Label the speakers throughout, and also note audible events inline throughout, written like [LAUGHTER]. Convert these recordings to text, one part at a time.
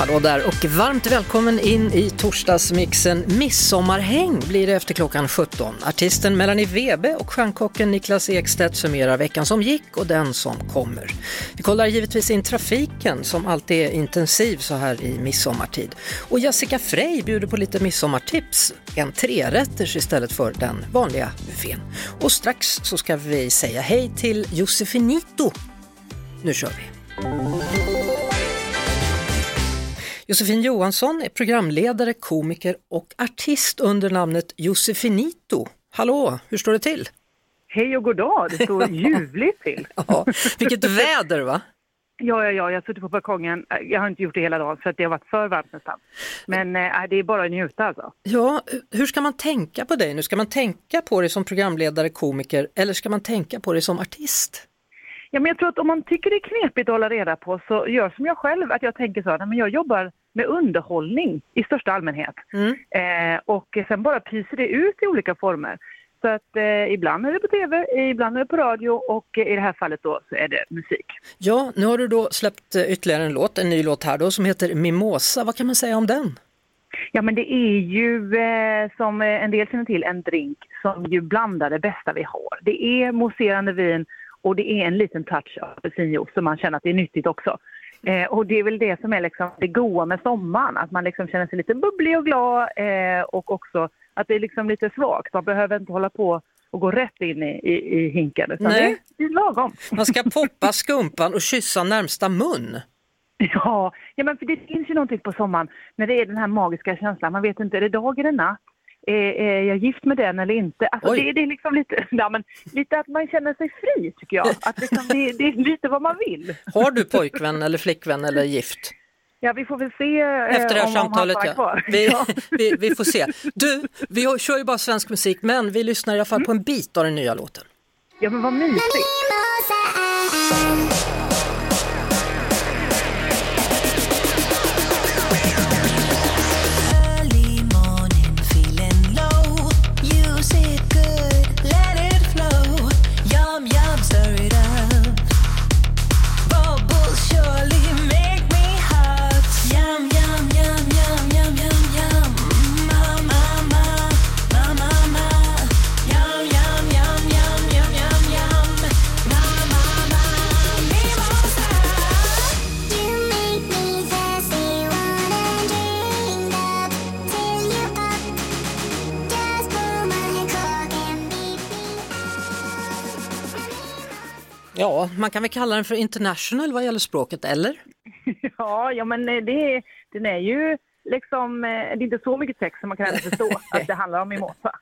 Speaker 1: Hallå där och varmt välkommen in i torsdagsmixen. Midsommarhäng blir det efter klockan 17. Artisten Melanie Webe och stjärnkocken Niklas Ekstedt summerar veckan som gick och den som kommer. Vi kollar givetvis in trafiken som alltid är intensiv så här i midsommartid. Och Jessica Frey bjuder på lite midsommartips, en trerätters istället för den vanliga buffén. Och strax så ska vi säga hej till Josefinito. Nu kör vi! Josefin Johansson är programledare, komiker och artist under namnet Josefinito. Hallå, hur står det till?
Speaker 2: Hej och god dag, det står [LAUGHS] ljuvligt till.
Speaker 1: Ja, vilket väder va?
Speaker 2: Ja, ja, ja, jag har suttit på balkongen. Jag har inte gjort det hela dagen för att det har varit för varmt nästan. Men äh, det är bara att njuta alltså.
Speaker 1: Ja, hur ska man tänka på dig nu? Ska man tänka på dig som programledare, komiker eller ska man tänka på dig som artist?
Speaker 2: Ja, men jag tror att om man tycker det är knepigt att hålla reda på så gör som jag själv, att jag tänker så, men jag jobbar med underhållning i största allmänhet. Mm. Eh, och sen bara pyser det ut i olika former. Så att eh, ibland är det på tv, ibland är det på radio och eh, i det här fallet då så är det musik.
Speaker 1: Ja, nu har du då släppt eh, ytterligare en låt, en ny låt här då som heter Mimosa. Vad kan man säga om den?
Speaker 2: Ja men det är ju eh, som en del känner till en drink som ju blandar det bästa vi har. Det är mousserande vin och det är en liten touch av apelsinjuice så man känner att det är nyttigt också. Eh, och det är väl det som är liksom det goa med sommaren, att man liksom känner sig lite bubblig och glad eh, och också att det är liksom lite svagt. Man behöver inte hålla på och gå rätt in i, i, i hinken, utan Nej. det är lagom.
Speaker 1: Man ska poppa skumpan och kyssa närmsta mun. [LAUGHS]
Speaker 2: Ja, ja men för det finns ju någonting på sommaren när det är den här magiska känslan. Man vet inte, är det dag eller natt? Är, är jag gift med den eller inte? Alltså det, det, är liksom lite, ja, men, lite att man känner sig fri tycker jag. Att liksom, det, det, är lite vad man vill.
Speaker 1: Har du pojkvän eller flickvän eller gift?
Speaker 2: Ja, vi får väl se
Speaker 1: eh, Efter det här om, samtalet, om ja. Vi, [LAUGHS] vi, vi, får se. Du, vi kör ju bara svensk musik, men vi lyssnar i alla fall mm. på en bit av den nya låten.
Speaker 2: Ja, men vad mysigt.
Speaker 1: Ja, man kan väl kalla den för international vad gäller språket, eller? [LAUGHS]
Speaker 2: Ja, ja men eh, det, den är ju liksom, eh, det är inte så mycket text som man kan ändå förstå [LAUGHS] att det handlar om Mimosa. [LAUGHS]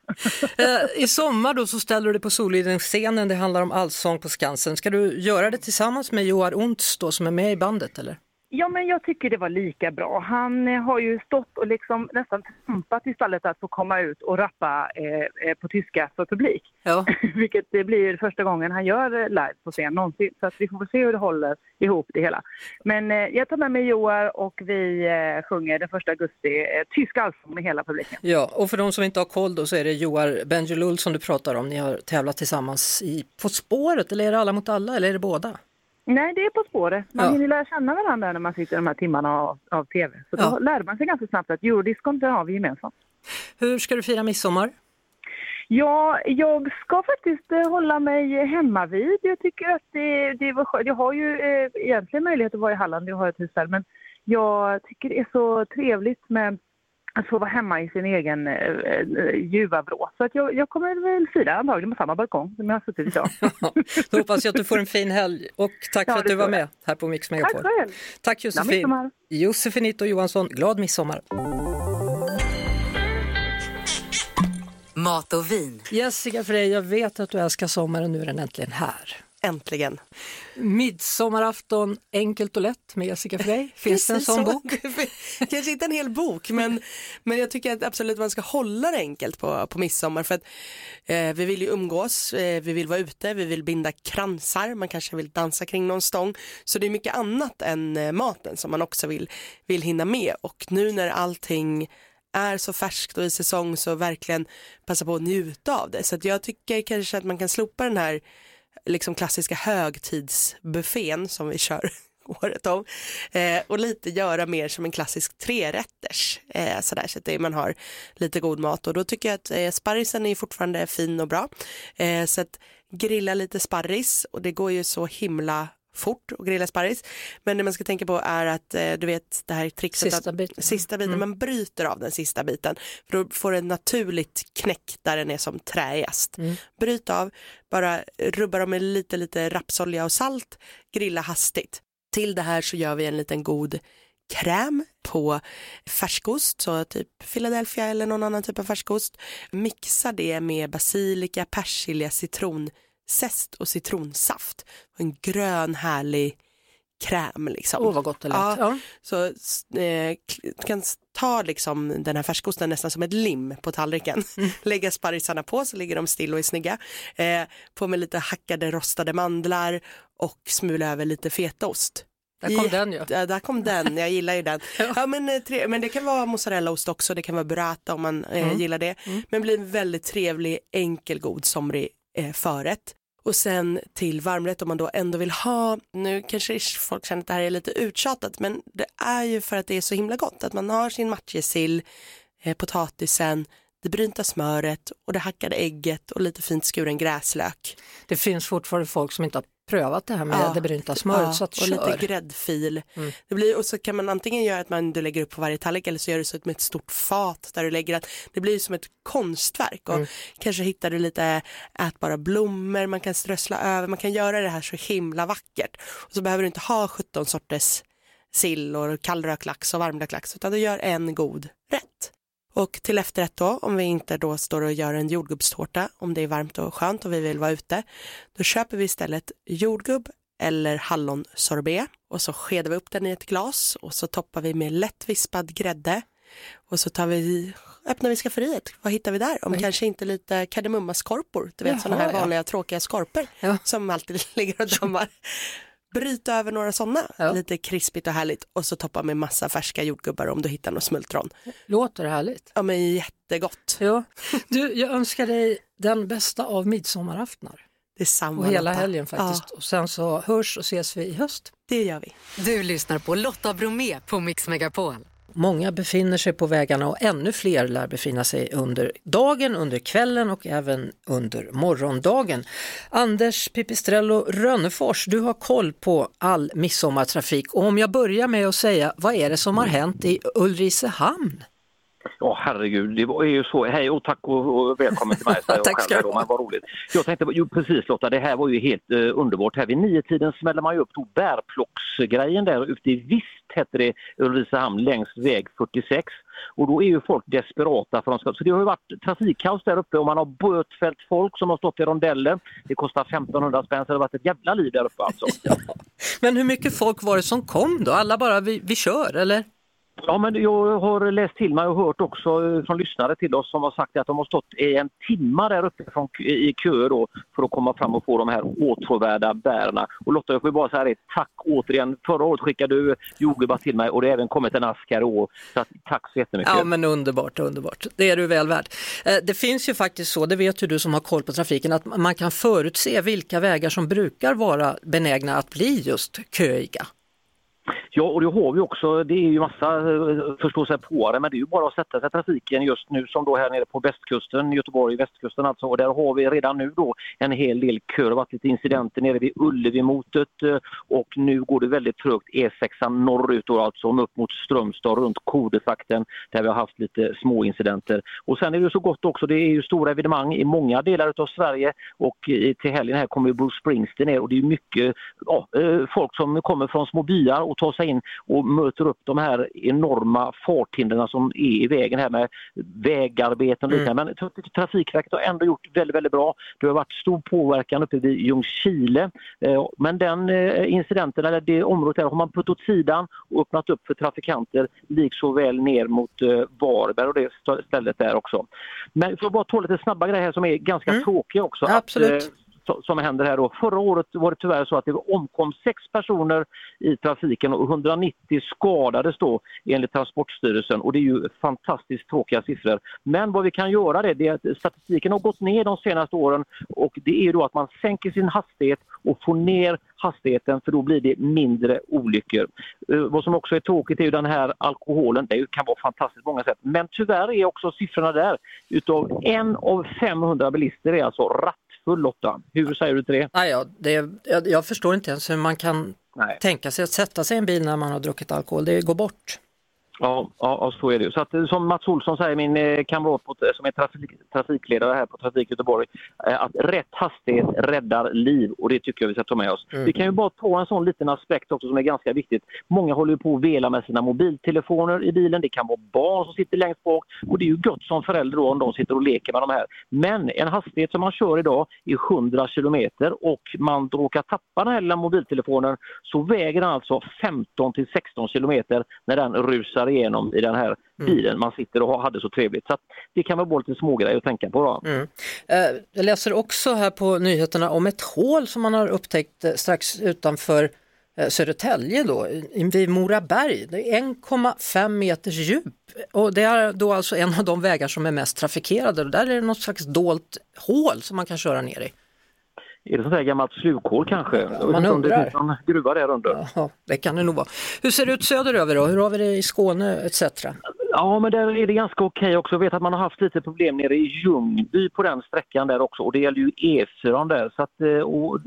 Speaker 1: Eh, I sommar då så ställer du dig på Soliden-scenen, det handlar om Allsång på Skansen. Ska du göra det tillsammans med Joar Ontz då som är med i bandet eller?
Speaker 2: Ja, men jag tycker det var lika bra. Han eh, har ju stått och liksom nästan trampat istället att få komma ut och rappa eh, eh på tyska för publik. Ja. [LAUGHS] Vilket det blir första gången han gör eh, live på scen någonsin. Så att vi får se hur det håller ihop det hela. Men eh, jag tar med mig Joar och vi eh, sjunger den första augusti eh, tysk allsång med hela publiken.
Speaker 1: Ja, och för de som inte har koll då så är det Joar Bendjelloul som du pratar om. Ni har tävlat tillsammans i På spåret eller är det Alla mot alla eller är det båda?
Speaker 2: Nej, det är På spåret. Man ja. hinner lära känna varandra när man sitter de här timmarna av, av tv. Så då ja. lärde man sig ganska snabbt att eurodiscon, det har vi gemensamt.
Speaker 1: Hur ska du fira midsommar?
Speaker 2: Ja, jag ska faktiskt eh, hålla mig hemma vid. Jag tycker att det, det var skönt. Jag har ju eh, egentligen möjlighet att vara i Halland, jag har ett hus där, men jag tycker det är så trevligt med att få vara hemma i sin egen eh, eh, ljuva vrå. Så att jag, jag kommer väl fira antagligen på samma balkong som jag har suttit idag. [LAUGHS]
Speaker 1: Då hoppas jag att du får en fin helg och tack ja, för att du var med här på Mix Megapol.
Speaker 2: Tack själv!
Speaker 1: Tack Josefin! Josefinito Johansson, glad midsommar!
Speaker 3: Mat och vin.
Speaker 1: Jessica Frey, jag vet att du älskar sommaren, nu är den äntligen här.
Speaker 4: Äntligen!
Speaker 1: Midsommarafton enkelt och lätt med Jessica Frey. [LAUGHS] Finns det en sån så. bok? [LAUGHS]
Speaker 4: Kanske inte en hel bok men, men jag tycker att absolut man ska hålla det enkelt på, på midsommar för att eh, vi vill ju umgås, eh, vi vill vara ute, vi vill binda kransar, man kanske vill dansa kring någon stång. Så det är mycket annat än eh, maten som man också vill, vill hinna med och nu när allting är så färskt och i säsong så verkligen passa på att njuta av det. Så jag tycker kanske att man kan slopa den här liksom klassiska högtidsbuffén som vi kör [LAUGHS] året om. Eh, och lite göra mer som en klassisk trerätters eh, sådär så att det, man har lite god mat. Och då tycker jag att eh, sparrisen är fortfarande fin och bra. Eh, så att grilla lite sparris och det går ju så himla fort och grilla sparris. Men det man ska tänka på är att eh, du vet det här trixet
Speaker 1: sista biten,
Speaker 4: sista biten mm. man bryter av den sista biten för då får en naturligt knäck där den är som träigast. Mm. Bryt av, bara rubba dem med lite lite rapsolja och salt, grilla hastigt. Till det här så gör vi en liten god kräm på färskost, så typ Philadelphia eller någon annan typ av färskost. Mixa det med basilika, persilja, citron zest och citronsaft. En grön härlig kräm liksom.
Speaker 1: Åh oh, vad gott det lät. Ja, ja.
Speaker 4: Så eh, kan ta liksom den här färskosten nästan som ett lim på tallriken. Mm. [LAUGHS] Lägga sparrisarna på så ligger de still och är snygga. Eh, på med lite hackade rostade mandlar och smula över lite fetaost.
Speaker 1: Där kom den ju.
Speaker 4: Ja, där kom den, jag gillar ju den. [LAUGHS] ja. ja men, eh, tre, men det kan vara mozzarellaost också, det kan vara burrata om man eh, mm. gillar det. Mm. Men blir en väldigt trevlig, enkel, god somrig eh, förrätt. Och sen till varmrätt om man då ändå vill ha, nu kanske folk känner att det här är lite uttjatat men det är ju för att det är så himla gott att man har sin matjessill, eh, potatisen, det brynta smöret och det hackade ägget och lite fint skuren gräslök.
Speaker 1: Det finns fortfarande folk som inte har prövat det här med ja, det brynta smöret. Ja, så att
Speaker 4: och kör. lite gräddfil. Mm. Det blir, och så kan man antingen göra att man du lägger upp på varje tallrik eller så gör du så med ett stort fat där du lägger att det blir som ett konstverk och mm. kanske hittar du lite ätbara blommor man kan strössla över, man kan göra det här så himla vackert. Och så behöver du inte ha 17 sorters sill och kallrökt lax och varmlökt lax utan du gör en god rätt. Och till efterrätt då, om vi inte då står och gör en jordgubbstårta, om det är varmt och skönt och vi vill vara ute, då köper vi istället jordgubb eller hallonsorbet och så skedar vi upp den i ett glas och så toppar vi med lätt vispad grädde och så tar vi, öppnar vi skafferiet. Vad hittar vi där? Om Oj. kanske inte lite kardemummaskorpor, du vet sådana här vanliga ja. tråkiga skorpor ja. som alltid [LAUGHS] ligger och dammar bryta över några sådana, ja. lite krispigt och härligt och så toppa med massa färska jordgubbar om du hittar något smultron.
Speaker 1: Låter härligt.
Speaker 4: Ja men jättegott.
Speaker 1: Ja. Du, jag önskar dig den bästa av midsommaraftnar.
Speaker 4: Detsamma
Speaker 1: Och hela Lotta. helgen faktiskt. Ja. Och sen så hörs och ses vi i höst.
Speaker 4: Det gör vi.
Speaker 3: Du lyssnar på Lotta Bromé på Mix Megapol.
Speaker 1: Många befinner sig på vägarna och ännu fler lär befinna sig under dagen, under kvällen och även under morgondagen. Anders Pipistrello Rönnefors, du har koll på all midsommartrafik och om jag börjar med att säga, vad är det som har hänt i Ulricehamn?
Speaker 5: Ja herregud, det är ju så. Hej och tack och, och välkommen till mig. [LAUGHS]
Speaker 1: tack ska du ha.
Speaker 5: Vad roligt. Jag tänkte, jo, precis Lotta, det här var ju helt uh, underbart. Här vid nio tiden smäller man ju upp tog bärplocksgrejen där ute i Vist hette det Ulricehamn längs väg 46. Och då är ju folk desperata för de ska... Så det har ju varit trafikkaos där uppe och man har bötfällt folk som har stått i rondeller. Det kostar 1500 spänn så det har varit ett jävla liv där uppe alltså. [LAUGHS] Ja.
Speaker 1: Men hur mycket folk var det som kom då? Alla bara vi, vi kör eller?
Speaker 5: Ja, men jag har läst till mig och hört också eh, från lyssnare till oss som har sagt att de har stått i en timma där uppe från, i kö då för att komma fram och få de här åtråvärda bärna. Och Lotta, jag får bara säga det, tack återigen. Förra året skickade du jordgubbar till mig och det har även kommit en ask här i år. Så att, tack så jättemycket.
Speaker 1: Ja, men underbart, underbart. Det är du väl värd. Eh, det finns ju faktiskt så, det vet ju du som har koll på trafiken, att man kan förutse vilka vägar som brukar vara benägna att bli just köiga.
Speaker 5: Ja, och det har vi också. Det är ju massa eh, förståsigpåare, förstå sig på det, men det är ju bara att sätta sig i trafiken just nu som då här nere på västkusten, Göteborg, västkusten alltså. Och där har vi redan nu då en hel del köer, Det har varit lite incidenter nere vid Ullevi-motet eh, och nu går det väldigt trögt E6 norrut då alltså upp mot Strömstad runt Kodesakten där vi har haft lite små incidenter. Och sen är det så gott också, det är ju stora evenemang i många delar av Sverige och till helgen här kommer Bruce Springsteen ner och det är mycket ja, eh, folk som kommer från små byar och tar sig in och möter upp de här enorma farthindren som är i vägen här med vägarbeten och liknande. Men jag tycker Trafikverket har ändå gjort väldigt, väldigt bra. Det har varit stor påverkan uppe vid Ljungskile. Eh, Men den eh, incidenten, eller det området där, har man puttat åt sidan och öppnat upp för trafikanter, liksom väl ner mot eh, Varberg och det st- stället där också. Men för att bara ta lite snabba grejer här som är ganska tråkiga också. att,
Speaker 1: Absolut.
Speaker 5: so- som händer här då. Förra året var det tyvärr så att det omkom sex personer i trafiken och 190 skadades då enligt Transportstyrelsen och det är ju fantastiskt tråkiga siffror. Men vad vi kan göra det, det är att statistiken har gått ner de senaste åren och det är då att man sänker sin hastighet och får ner hastigheten för då blir det mindre olyckor. Eh, vad som också är tråkigt är ju den här alkoholen, det kan vara fantastiskt på många sätt men tyvärr är också siffrorna där utav en av 500 bilister är alltså rattfull Lotta. Hur säger du till det?
Speaker 1: Nej, ja, det, jag, jag förstår inte ens hur man kan
Speaker 5: Nej.
Speaker 1: tänka sig att sätta sig i en bil när man har druckit alkohol. Det går bort.
Speaker 5: Ja, ja, ja, så är det ju. Så att, eh, som Mats Olsson säger, min eh, kamrat på, eh, som är trafik, trafikledare här på Trafik Göteborg, eh, att rätt hastighet räddar liv och det tycker jag vi ska ta med oss. Vi kan ju bara ta en sån liten aspekt också som är ganska viktigt. Många håller ju på att vela med sina mobiltelefoner i bilen. Det kan vara barn som sitter längst bak och det är ju gott som förälder då om de sitter och leker med de här. Men en hastighet som man kör idag är 100 kilometer och man råkar tappa den här lilla mobiltelefonen så väger den alltså 15 till 16 kilometer när den rusar igenom i den här bilen man sitter och hade så trevligt. Så att det kan vara lite smågrejer att tänka på. Då.
Speaker 1: Eh, Jag läser också här på nyheterna om ett hål som man har upptäckt eh, strax utanför eh, Södertälje då, vid Moraberg. Det är 1,5 meters djup och det är då alltså en av de vägar som är mest trafikerade. Och där är det något slags dolt hål som man kan köra ner i.
Speaker 5: Är det sånt där gammalt slukhål kanske?
Speaker 1: Man
Speaker 5: om det
Speaker 1: undrar.
Speaker 5: finns någon gruva där under.
Speaker 1: Ja, det kan det nog vara. Hur ser det ut söderöver då? Hur har vi det i Skåne etc?
Speaker 5: Ja, men där är det ganska okej också. Jag vet att man har haft lite problem nere i Ljungby på den sträckan där också och det gäller ju E4 där. Så att, eh, och,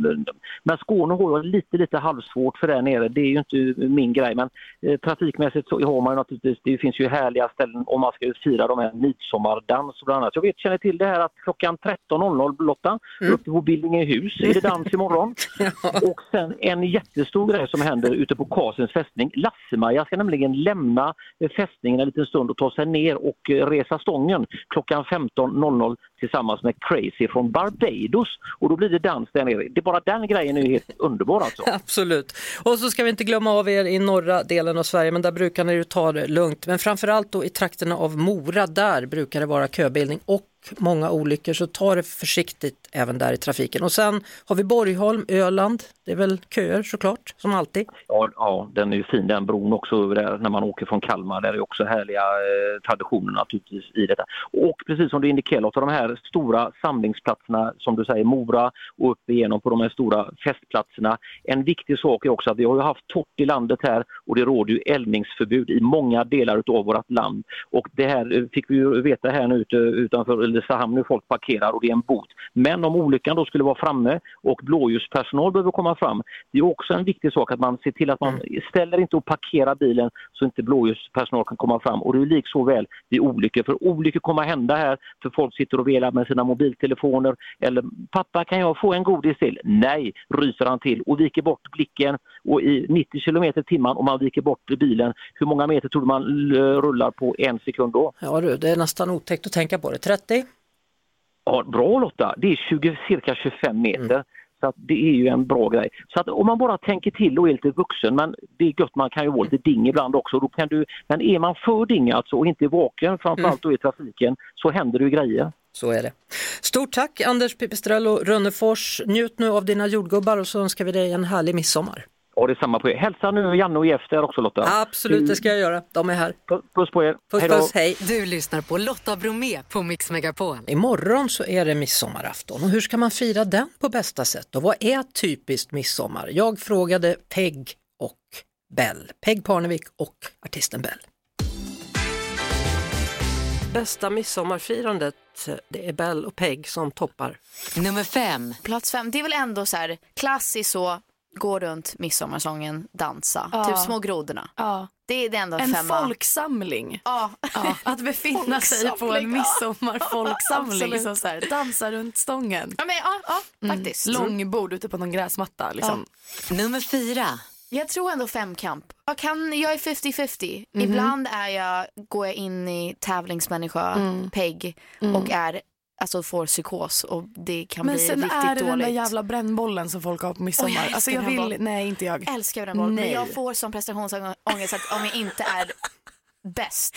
Speaker 5: men Skåne har ju lite, lite halvsvårt för där nere. Det är ju inte min grej men eh, trafikmässigt så har man ju naturligtvis, det finns ju härliga ställen om man ska fira de här midsommardans och bland annat. Jag vet, känner till det här att klockan 13.00 Lotta, uppe på Billingehus är det dans imorgon. [LAUGHS] Och sen en jättestor grej som händer ute på Karlsens fästning. Lasse-Maja ska nämligen lämna fästningen en liten stund och ta sig ner och resa stången. Klockan 15.00 tillsammans med Crazy från Barbados. Och då blir det dans där nere. Det är bara den grejen är helt underbar alltså. [LAUGHS]
Speaker 1: Absolut. Och så ska vi inte glömma av er i norra delen av Sverige, men där brukar ni ju ta det lugnt. Men framförallt då i trakterna av Mora, där brukar det vara köbildning och många olyckor, så ta det försiktigt även där i trafiken. Och sen har vi Borgholm, Öland, det är väl köer såklart, som alltid.
Speaker 5: Ja, ja, den är ju fin den bron också över där när man åker från Kalmar. Där är också härliga eh, traditioner naturligtvis i detta. Och precis som du indikerar Lotta, de här stora samlingsplatserna som du säger Mora och upp igenom på de här stora festplatserna. En viktig sak är också att vi har haft torrt i landet här och det råder ju eldningsförbud i många delar utav vårt land. Och det här eh, fick vi ju veta här nu utanför Ulricehamn hur folk parkerar och det är en bot. Men om olyckan då skulle vara framme och blåljuspersonal behöver komma fram, det är också en viktig sak att man ser till att man ställer inte och parkerar bilen så inte blåljuspersonal kan komma fram. Och det är lik så väl vid olyckor, för olyckor kommer att hända här för folk sitter och velar med sina mobiltelefoner eller pappa kan jag få en godis till? Nej, ryser han till och viker bort blicken och i 90 kilometer i timmen om man viker bort bilen, hur många meter tror du man l- rullar på en sekund då?
Speaker 1: Ja du, det är nästan otäckt att tänka på det. 30?
Speaker 5: Ja, bra Lotta, det är 20, cirka 25 meter. Så att det är ju en bra grej. Så att om man bara tänker till och är lite vuxen, men det är gött, man kan ju vara lite ding ibland också. Då kan du, men är man för ding alltså och inte vaken, framförallt då i trafiken, så händer det ju grejer.
Speaker 1: Så är det. Stort tack Anders Pipistrello Rönnefors. Njut nu av dina jordgubbar och så önskar vi dig en härlig midsommar.
Speaker 5: Ja, det är samma på er. Hälsa nu Janne och Jeff där också Lotta.
Speaker 1: Absolut, det ska jag göra. De är här.
Speaker 5: Puss- på er.
Speaker 1: Puss puss, hej.
Speaker 3: Du lyssnar på Lotta Bromé på Mix Megapol.
Speaker 1: Imorgon så är det midsommarafton och hur ska man fira den på bästa sätt? Och vad är typiskt midsommar? Jag frågade Peg och Bell, Peg Parnevik och artisten Bell. Bästa midsommarfirandet, det är Bell och Peg som toppar.
Speaker 3: Nummer fem.
Speaker 6: Plats fem, det är väl ändå så här klassiskt så, gå runt midsommarsången, dansa.
Speaker 7: Ja.
Speaker 6: Typ Små grodorna.
Speaker 7: Ja.
Speaker 6: Det är det ändå en
Speaker 7: En
Speaker 6: femma.
Speaker 7: folksamling.
Speaker 6: Ja.
Speaker 7: Ja, att befinna sig på en midsommarfolksamling. Liksom så här, dansa runt stången.
Speaker 6: Ja, men, ja, ja faktiskt.
Speaker 7: Långbord ute på någon gräsmatta. Liksom.
Speaker 3: Nummer fyra.
Speaker 6: Jag tror ändå femkamp. Jag, kan, jag är 50-50. Ibland är jag, går jag in i tävlingsmänniska, PEG och är, alltså får psykos och det kan
Speaker 7: Men
Speaker 6: bli
Speaker 7: sen
Speaker 6: riktigt
Speaker 7: är det den
Speaker 6: dåligt.
Speaker 7: där jävla brännbollen som folk har på midsommar.
Speaker 6: Åh, jag
Speaker 7: alltså jag vill,
Speaker 6: brännboll.
Speaker 7: nej inte jag.
Speaker 6: älskar den bollen, men jag får sån prestationsångest att om jag inte är bäst.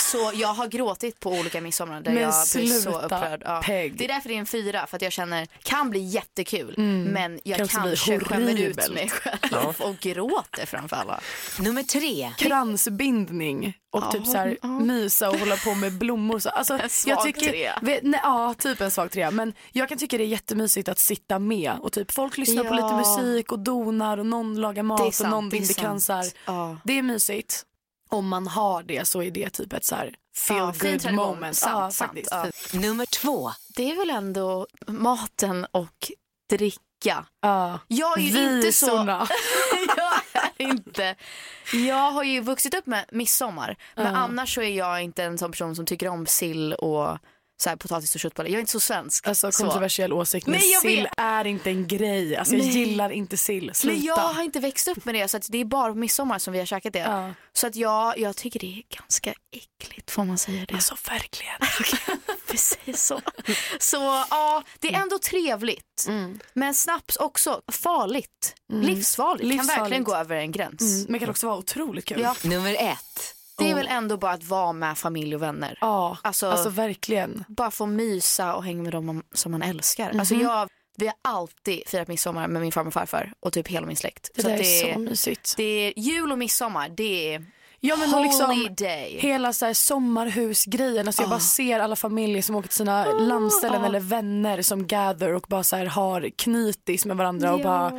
Speaker 6: Så jag har gråtit på olika midsommar där
Speaker 7: Men
Speaker 6: jag blir så upprörd. Ja. Det är därför det är en fyra, för att jag känner, kan bli jättekul, men jag
Speaker 7: Kan också bli
Speaker 6: kanske skämmer ut mig själv [LAUGHS] och gråter framför alla.
Speaker 3: Nummer tre.
Speaker 7: kransbindning och typ så här, mysa och hålla på med blommor. Så, alltså, [LAUGHS]
Speaker 6: En svag
Speaker 7: jag tycker,
Speaker 6: trea.
Speaker 7: Nej, ja, typ en svag trea. Men jag kan tycka det är jättemysigt att sitta med och typ folk lyssnar på
Speaker 6: Ja.
Speaker 7: lite musik och donar och någon lagar mat och någon binder kransar.
Speaker 6: Ja.
Speaker 7: Det är mysigt. Om man har det så är det typ ett så här feel
Speaker 6: Ja,
Speaker 7: good moment.
Speaker 6: Sant,
Speaker 7: ja,
Speaker 6: sant,
Speaker 7: faktiskt.
Speaker 6: ja.
Speaker 3: Nummer två.
Speaker 6: Det är väl ändå maten och dricka.
Speaker 7: Ja.
Speaker 6: Jag är ju inte så... [LAUGHS] Jag är inte. Jag har ju vuxit upp med midsommar. Men annars så är jag inte en sån person som tycker om sill och så här, potatis och köttbullar. Jag är inte så svensk.
Speaker 7: Alltså
Speaker 6: så.
Speaker 7: kontroversiell åsikt men
Speaker 6: Nej,
Speaker 7: sill
Speaker 6: vet.
Speaker 7: är inte en grej. Alltså, jag gillar inte sill. Sluta.
Speaker 6: Men jag har inte växt upp med det så att det är bara på midsommar som vi har käkat det.
Speaker 7: Ja.
Speaker 6: Så att jag, jag tycker det är ganska äckligt, får man säga det?
Speaker 7: Alltså verkligen. [LAUGHS]
Speaker 6: Precis så. Så ja, det är ändå trevligt. Men snaps också, farligt. Livsfarligt. Kan
Speaker 7: Livsfarligt.
Speaker 6: verkligen gå över en gräns.
Speaker 7: Mm, men kan också vara otroligt kul.
Speaker 6: Ja,
Speaker 3: Nummer ett.
Speaker 6: Det är väl ändå bara att vara med familj och vänner.
Speaker 7: Ja,
Speaker 6: Alltså-
Speaker 7: alltså, verkligen.
Speaker 6: Bara få mysa och hänga med dem man- som man älskar.
Speaker 7: Mhm.
Speaker 6: Alltså jag, vi har alltid firat midsommar med min farmor och farfar och typ hela min släkt.
Speaker 7: Det
Speaker 6: så
Speaker 7: där
Speaker 6: det,
Speaker 7: är så mysigt.
Speaker 6: det är jul och midsommar, det är
Speaker 7: Ja men och liksom
Speaker 6: day.
Speaker 7: hela så här sommarhusgrejen. Alltså jag bara ser alla familjer som åker till sina landställen eller vänner som gather och bara så här har knytis med varandra och bara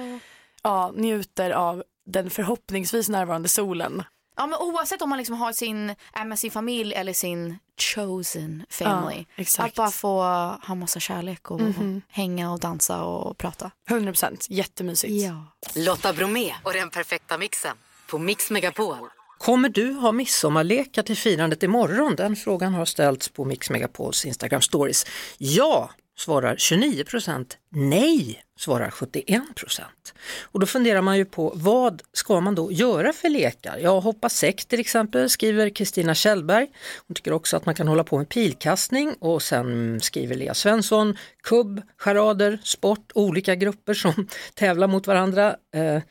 Speaker 7: ja, njuter av den förhoppningsvis närvarande solen.
Speaker 6: Ja men oavsett om man liksom har sin, är med sin familj eller sin chosen family.
Speaker 7: Ja, exakt.
Speaker 6: Att bara få ha massa kärlek och hänga och dansa och prata.
Speaker 7: 100% jättemysigt.
Speaker 3: Lotta Bromé och den perfekta mixen på Mix Megapol.
Speaker 1: Kommer du ha midsommarlekar till firandet imorgon? Den frågan har ställts på Mix Megapols Instagram stories. Ja, svarar 29 procent. Nej, svarar 71 procent. Och då funderar man ju på vad ska man då göra för lekar? Ja, hoppa säck till exempel, skriver Kristina Kjellberg. Hon tycker också att man kan hålla på med pilkastning och sen skriver Lea Svensson, kubb, charader, sport, olika grupper som [LAUGHS] tävlar mot varandra. Eh,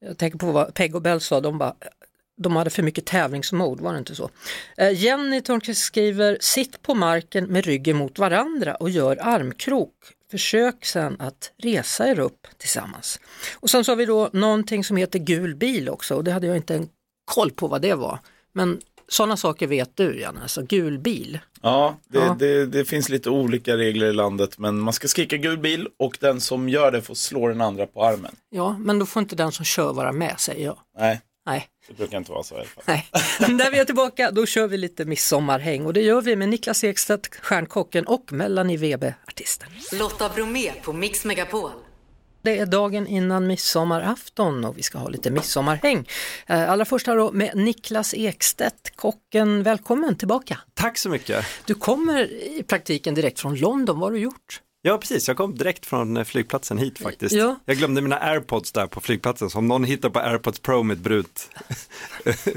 Speaker 1: jag tänker på vad Peg och Bell sa, de bara de hade för mycket tävlingsmode, var det inte så? Eh, Jenny Törnqvist skriver, sitt på marken med ryggen mot varandra och gör armkrok. Försök sen att resa er upp tillsammans. Och sen så har vi då någonting som heter gul bil också och det hade jag inte en koll på vad det var. Men sådana saker vet du Janne, alltså gul bil.
Speaker 8: Ja, det,
Speaker 1: Ja.
Speaker 8: Det, det finns lite olika regler i landet men man ska skrika gul bil och den som gör det får slå den andra på armen.
Speaker 1: Ja, men då får inte den som kör vara med säger jag.
Speaker 8: Nej,
Speaker 1: Nej.
Speaker 8: Det brukar inte vara så i alla fall.
Speaker 1: Nej, när vi är tillbaka då kör vi lite midsommarhäng och det gör vi med Niklas Ekstedt, stjärnkocken och Melanie Webe, artisten.
Speaker 3: Lotta Bromé på Mix Megapol.
Speaker 1: Det är dagen innan midsommarafton och vi ska ha lite midsommarhäng. Eh, Allra först här då med Niklas Ekstedt, kocken. Välkommen tillbaka.
Speaker 9: Tack så mycket.
Speaker 1: Du kommer i praktiken direkt från London, vad har du gjort?
Speaker 9: Ja, precis. Jag kom direkt från eh, flygplatsen hit faktiskt.
Speaker 1: Ja.
Speaker 9: Jag glömde mina airpods där på flygplatsen, så om någon hittar på airpods pro med brunt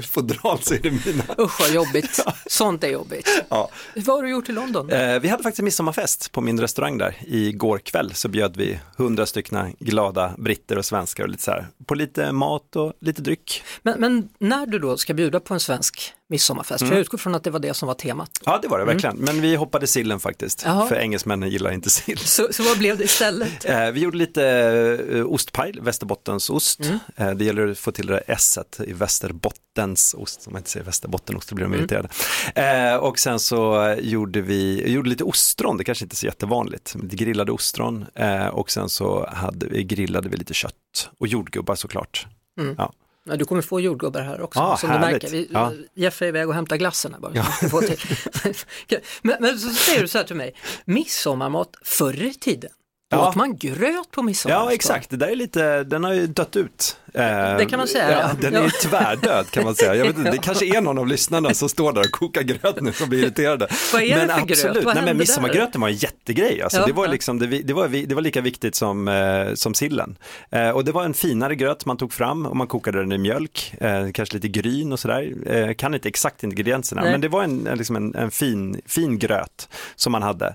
Speaker 9: [LAUGHS] fodral så är det mina.
Speaker 1: Usch vad jobbigt, [LAUGHS] sånt är jobbigt.
Speaker 9: Ja.
Speaker 1: Vad har du gjort i London?
Speaker 9: Eh, vi hade faktiskt en midsommarfest på min restaurang där. Igår kväll så bjöd vi hundra stycken glada britter och svenskar och lite så här, på lite mat och lite dryck.
Speaker 1: Men, men när du då ska bjuda på en svensk midsommarfest, för jag utgår från att det var det som var temat.
Speaker 9: Ja, det var det verkligen. Men vi hoppade sillen faktiskt,
Speaker 1: Jaha.
Speaker 9: för engelsmännen gillar inte sill.
Speaker 1: Så, så vad blev det istället? [LAUGHS]
Speaker 9: Eh, vi gjorde lite eh, ostpaj, Västerbottensost. Eh, det gäller att få till det där s i Västerbottensost, om man inte säger Västerbottenost då blir de irriterade. Eh, och sen så gjorde vi gjorde lite ostron, det kanske inte är så jättevanligt, grillade ostron och sen så hade grillade vi lite kött och jordgubbar såklart. Ja.
Speaker 1: Ja, du kommer få jordgubbar här också,
Speaker 9: Ah,
Speaker 1: som
Speaker 9: härligt.
Speaker 1: du märker. Vi,
Speaker 9: Ja.
Speaker 1: Jeff är iväg och hämtar glassen här bara. till. [LAUGHS] men, men så säger du så här till mig, midsommarmat förr i tiden, Då
Speaker 9: Ja.
Speaker 1: åt man gröt på midsommarafton.
Speaker 9: Ja, exakt. Det där är lite, den har ju dött ut. Eh,
Speaker 1: Det kan man säga,
Speaker 9: Ja, den är ju tvärdöd kan man säga. Jag vet inte, det [LAUGHS] kanske är någon av lyssnarna som står där och kokar gröt nu som blir irriterade.
Speaker 1: Vad är det
Speaker 9: men
Speaker 1: för gröt?
Speaker 9: absolut,
Speaker 1: Vad
Speaker 9: Nej, men midsommargröten var en jättegrej. Alltså,
Speaker 1: Ja,
Speaker 9: det, var liksom, det, det, var, det var lika viktigt som, eh, som sillen. Eh, och det var en finare gröt man tog fram och man kokade den i mjölk, kanske lite gryn och sådär. Kan inte exakt ingredienserna,
Speaker 1: Nej.
Speaker 9: men det var en, liksom en, en fin, fin gröt som man hade,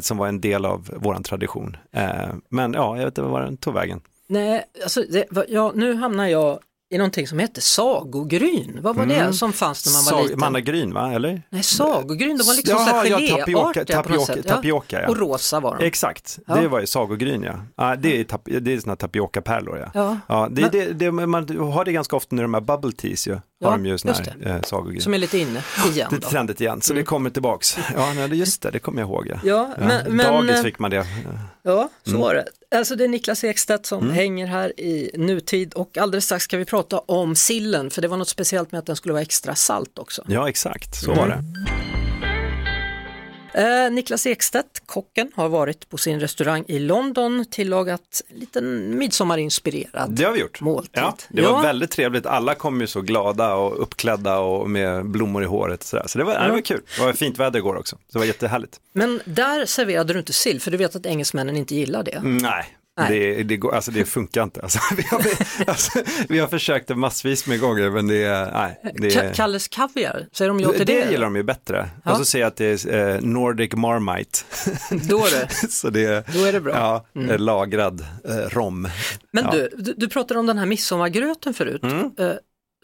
Speaker 9: som var en del av våran tradition. Eh, men ja, jag vet inte var den tog vägen.
Speaker 1: Nej, alltså, det, ja, nu hamnar jag i någonting som heter sagogryn. Vad var det
Speaker 9: Mm.
Speaker 1: som fanns när man var
Speaker 9: Sag-
Speaker 1: liten?
Speaker 9: Mannagryn va, eller?
Speaker 1: Nej, sagogryn, de var liksom
Speaker 9: Jaha,
Speaker 1: här
Speaker 9: ja, tapioca- tapioca- tapioca, ja.
Speaker 1: Och rosa var de.
Speaker 9: Exakt,
Speaker 1: Ja.
Speaker 9: det var ju sagogryn ja. ja det är, tap- det är såna tapioca-pärlor ja.
Speaker 1: Ja.
Speaker 9: Ja, det,
Speaker 1: Men-
Speaker 9: det, det, man har det ganska ofta när de här bubble teas ju,
Speaker 1: Ja,
Speaker 9: har de ju
Speaker 1: just
Speaker 9: här eh.
Speaker 1: Som är lite inne igen
Speaker 9: Det
Speaker 1: då.
Speaker 9: trendigt igen, så det kommer tillbaks. Ja, nej, just det, det kommer jag ihåg. Ja.
Speaker 1: Ja, men, men,
Speaker 9: Dagis
Speaker 1: eh,
Speaker 9: fick man det.
Speaker 1: ja, så
Speaker 9: Mm.
Speaker 1: var det. Alltså det är Niklas Ekstedt som hänger här i nutid och alldeles strax ska vi prata om sillen för det var något speciellt med att den skulle vara extra salt också.
Speaker 9: Ja, exakt, så
Speaker 1: Mm.
Speaker 9: var det.
Speaker 1: Eh, Niklas Ekstedt, kocken, har varit på sin restaurang i London, tillagat en liten midsommarinspirerad
Speaker 9: Det har vi gjort.
Speaker 1: måltid.
Speaker 9: Ja, det var väldigt trevligt. Alla kom ju så glada och uppklädda och med blommor i håret. Och sådär. Så det var, det var kul. Det var fint väder igår också. Så det var jättehärligt.
Speaker 1: Men där serverade du inte sill, för du vet att engelsmännen inte gillar det.
Speaker 9: Nej. Det, det, går, alltså det funkar inte. Alltså, [LAUGHS] vi, har, alltså, vi har försökt det massvis med gånger men det är, nej. Det,
Speaker 1: Ka- Kalles kaviar, säger de ja till
Speaker 9: det,
Speaker 1: det?
Speaker 9: gillar de ju bättre.
Speaker 1: Ja.
Speaker 9: Och så säger jag att det är eh, Nordic Marmite.
Speaker 1: Då är det. [LAUGHS]
Speaker 9: så det,
Speaker 1: Då är det bra.
Speaker 9: Ja,
Speaker 1: Mm.
Speaker 9: eh, lagrad eh, rom.
Speaker 1: Men
Speaker 9: ja.
Speaker 1: du, du, du pratade om den här midsommargröten förut.
Speaker 9: Mm.
Speaker 1: Eh,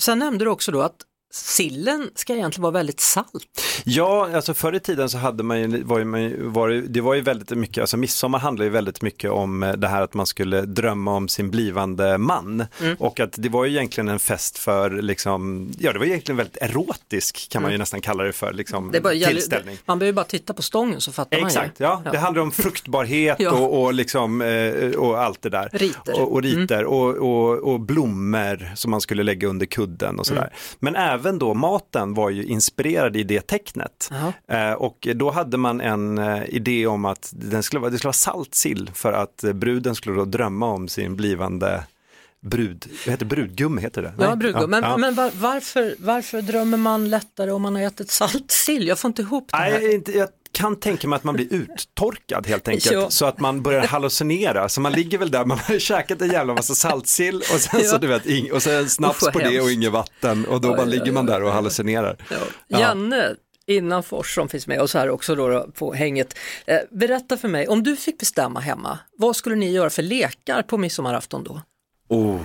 Speaker 1: sen nämnde du också då att sillen ska egentligen vara väldigt salt.
Speaker 9: Ja, alltså förr i tiden så hade man ju, var ju, man ju- var det, var ju väldigt mycket, alltså midsommar handlar ju väldigt mycket om eh, det här att man skulle drömma om sin blivande man.
Speaker 1: Mm.
Speaker 9: Och att det var ju egentligen en fest för, liksom, ja det var egentligen väldigt erotisk kan man ju
Speaker 1: Mm.
Speaker 9: nästan kalla det för, liksom,
Speaker 1: Det bara,
Speaker 9: tillställning.
Speaker 1: man behöver bara titta på stången så fattar
Speaker 9: Exakt,
Speaker 1: man ju.
Speaker 9: ja. Det handlar om fruktbarhet [LAUGHS]
Speaker 1: Ja.
Speaker 9: och, och, liksom, eh, och allt det där.
Speaker 1: Riter.
Speaker 9: Och, och riter och, och, och blommor som man skulle lägga under kudden och sådär.
Speaker 1: Mm.
Speaker 9: Men även då maten var ju inspirerad i det tecknet. Eh, och då hade man en eh, idé om att den skulle vara, det skulle vara salt sill för att bruden skulle då drömma om sin blivande brud, vad heter brudgum heter det?
Speaker 1: Ja, brudgum. Men,
Speaker 9: ja.
Speaker 1: men var, varför, varför drömmer man lättare om man har ätit salt sill? Jag får inte ihop det här.
Speaker 9: Nej, inte, jag kan tänka mig att man blir uttorkad helt enkelt.
Speaker 1: Ja.
Speaker 9: Så att man börjar hallucinera. Så man ligger väl där, man har käkat en jävla massa saltsill och sen så
Speaker 1: Ja.
Speaker 9: du vet, ing, och sen en snaps på det och inget vatten och då
Speaker 1: Oj,
Speaker 9: bara
Speaker 1: oj,
Speaker 9: ligger man där och hallucinerar.
Speaker 1: Ja.
Speaker 9: Ja.
Speaker 1: Janne Innanfors som finns med oss här också då, då på hänget. Eh, berätta för mig, om du fick bestämma hemma, vad skulle ni göra för lekar på midsommarafton då?
Speaker 8: Oh,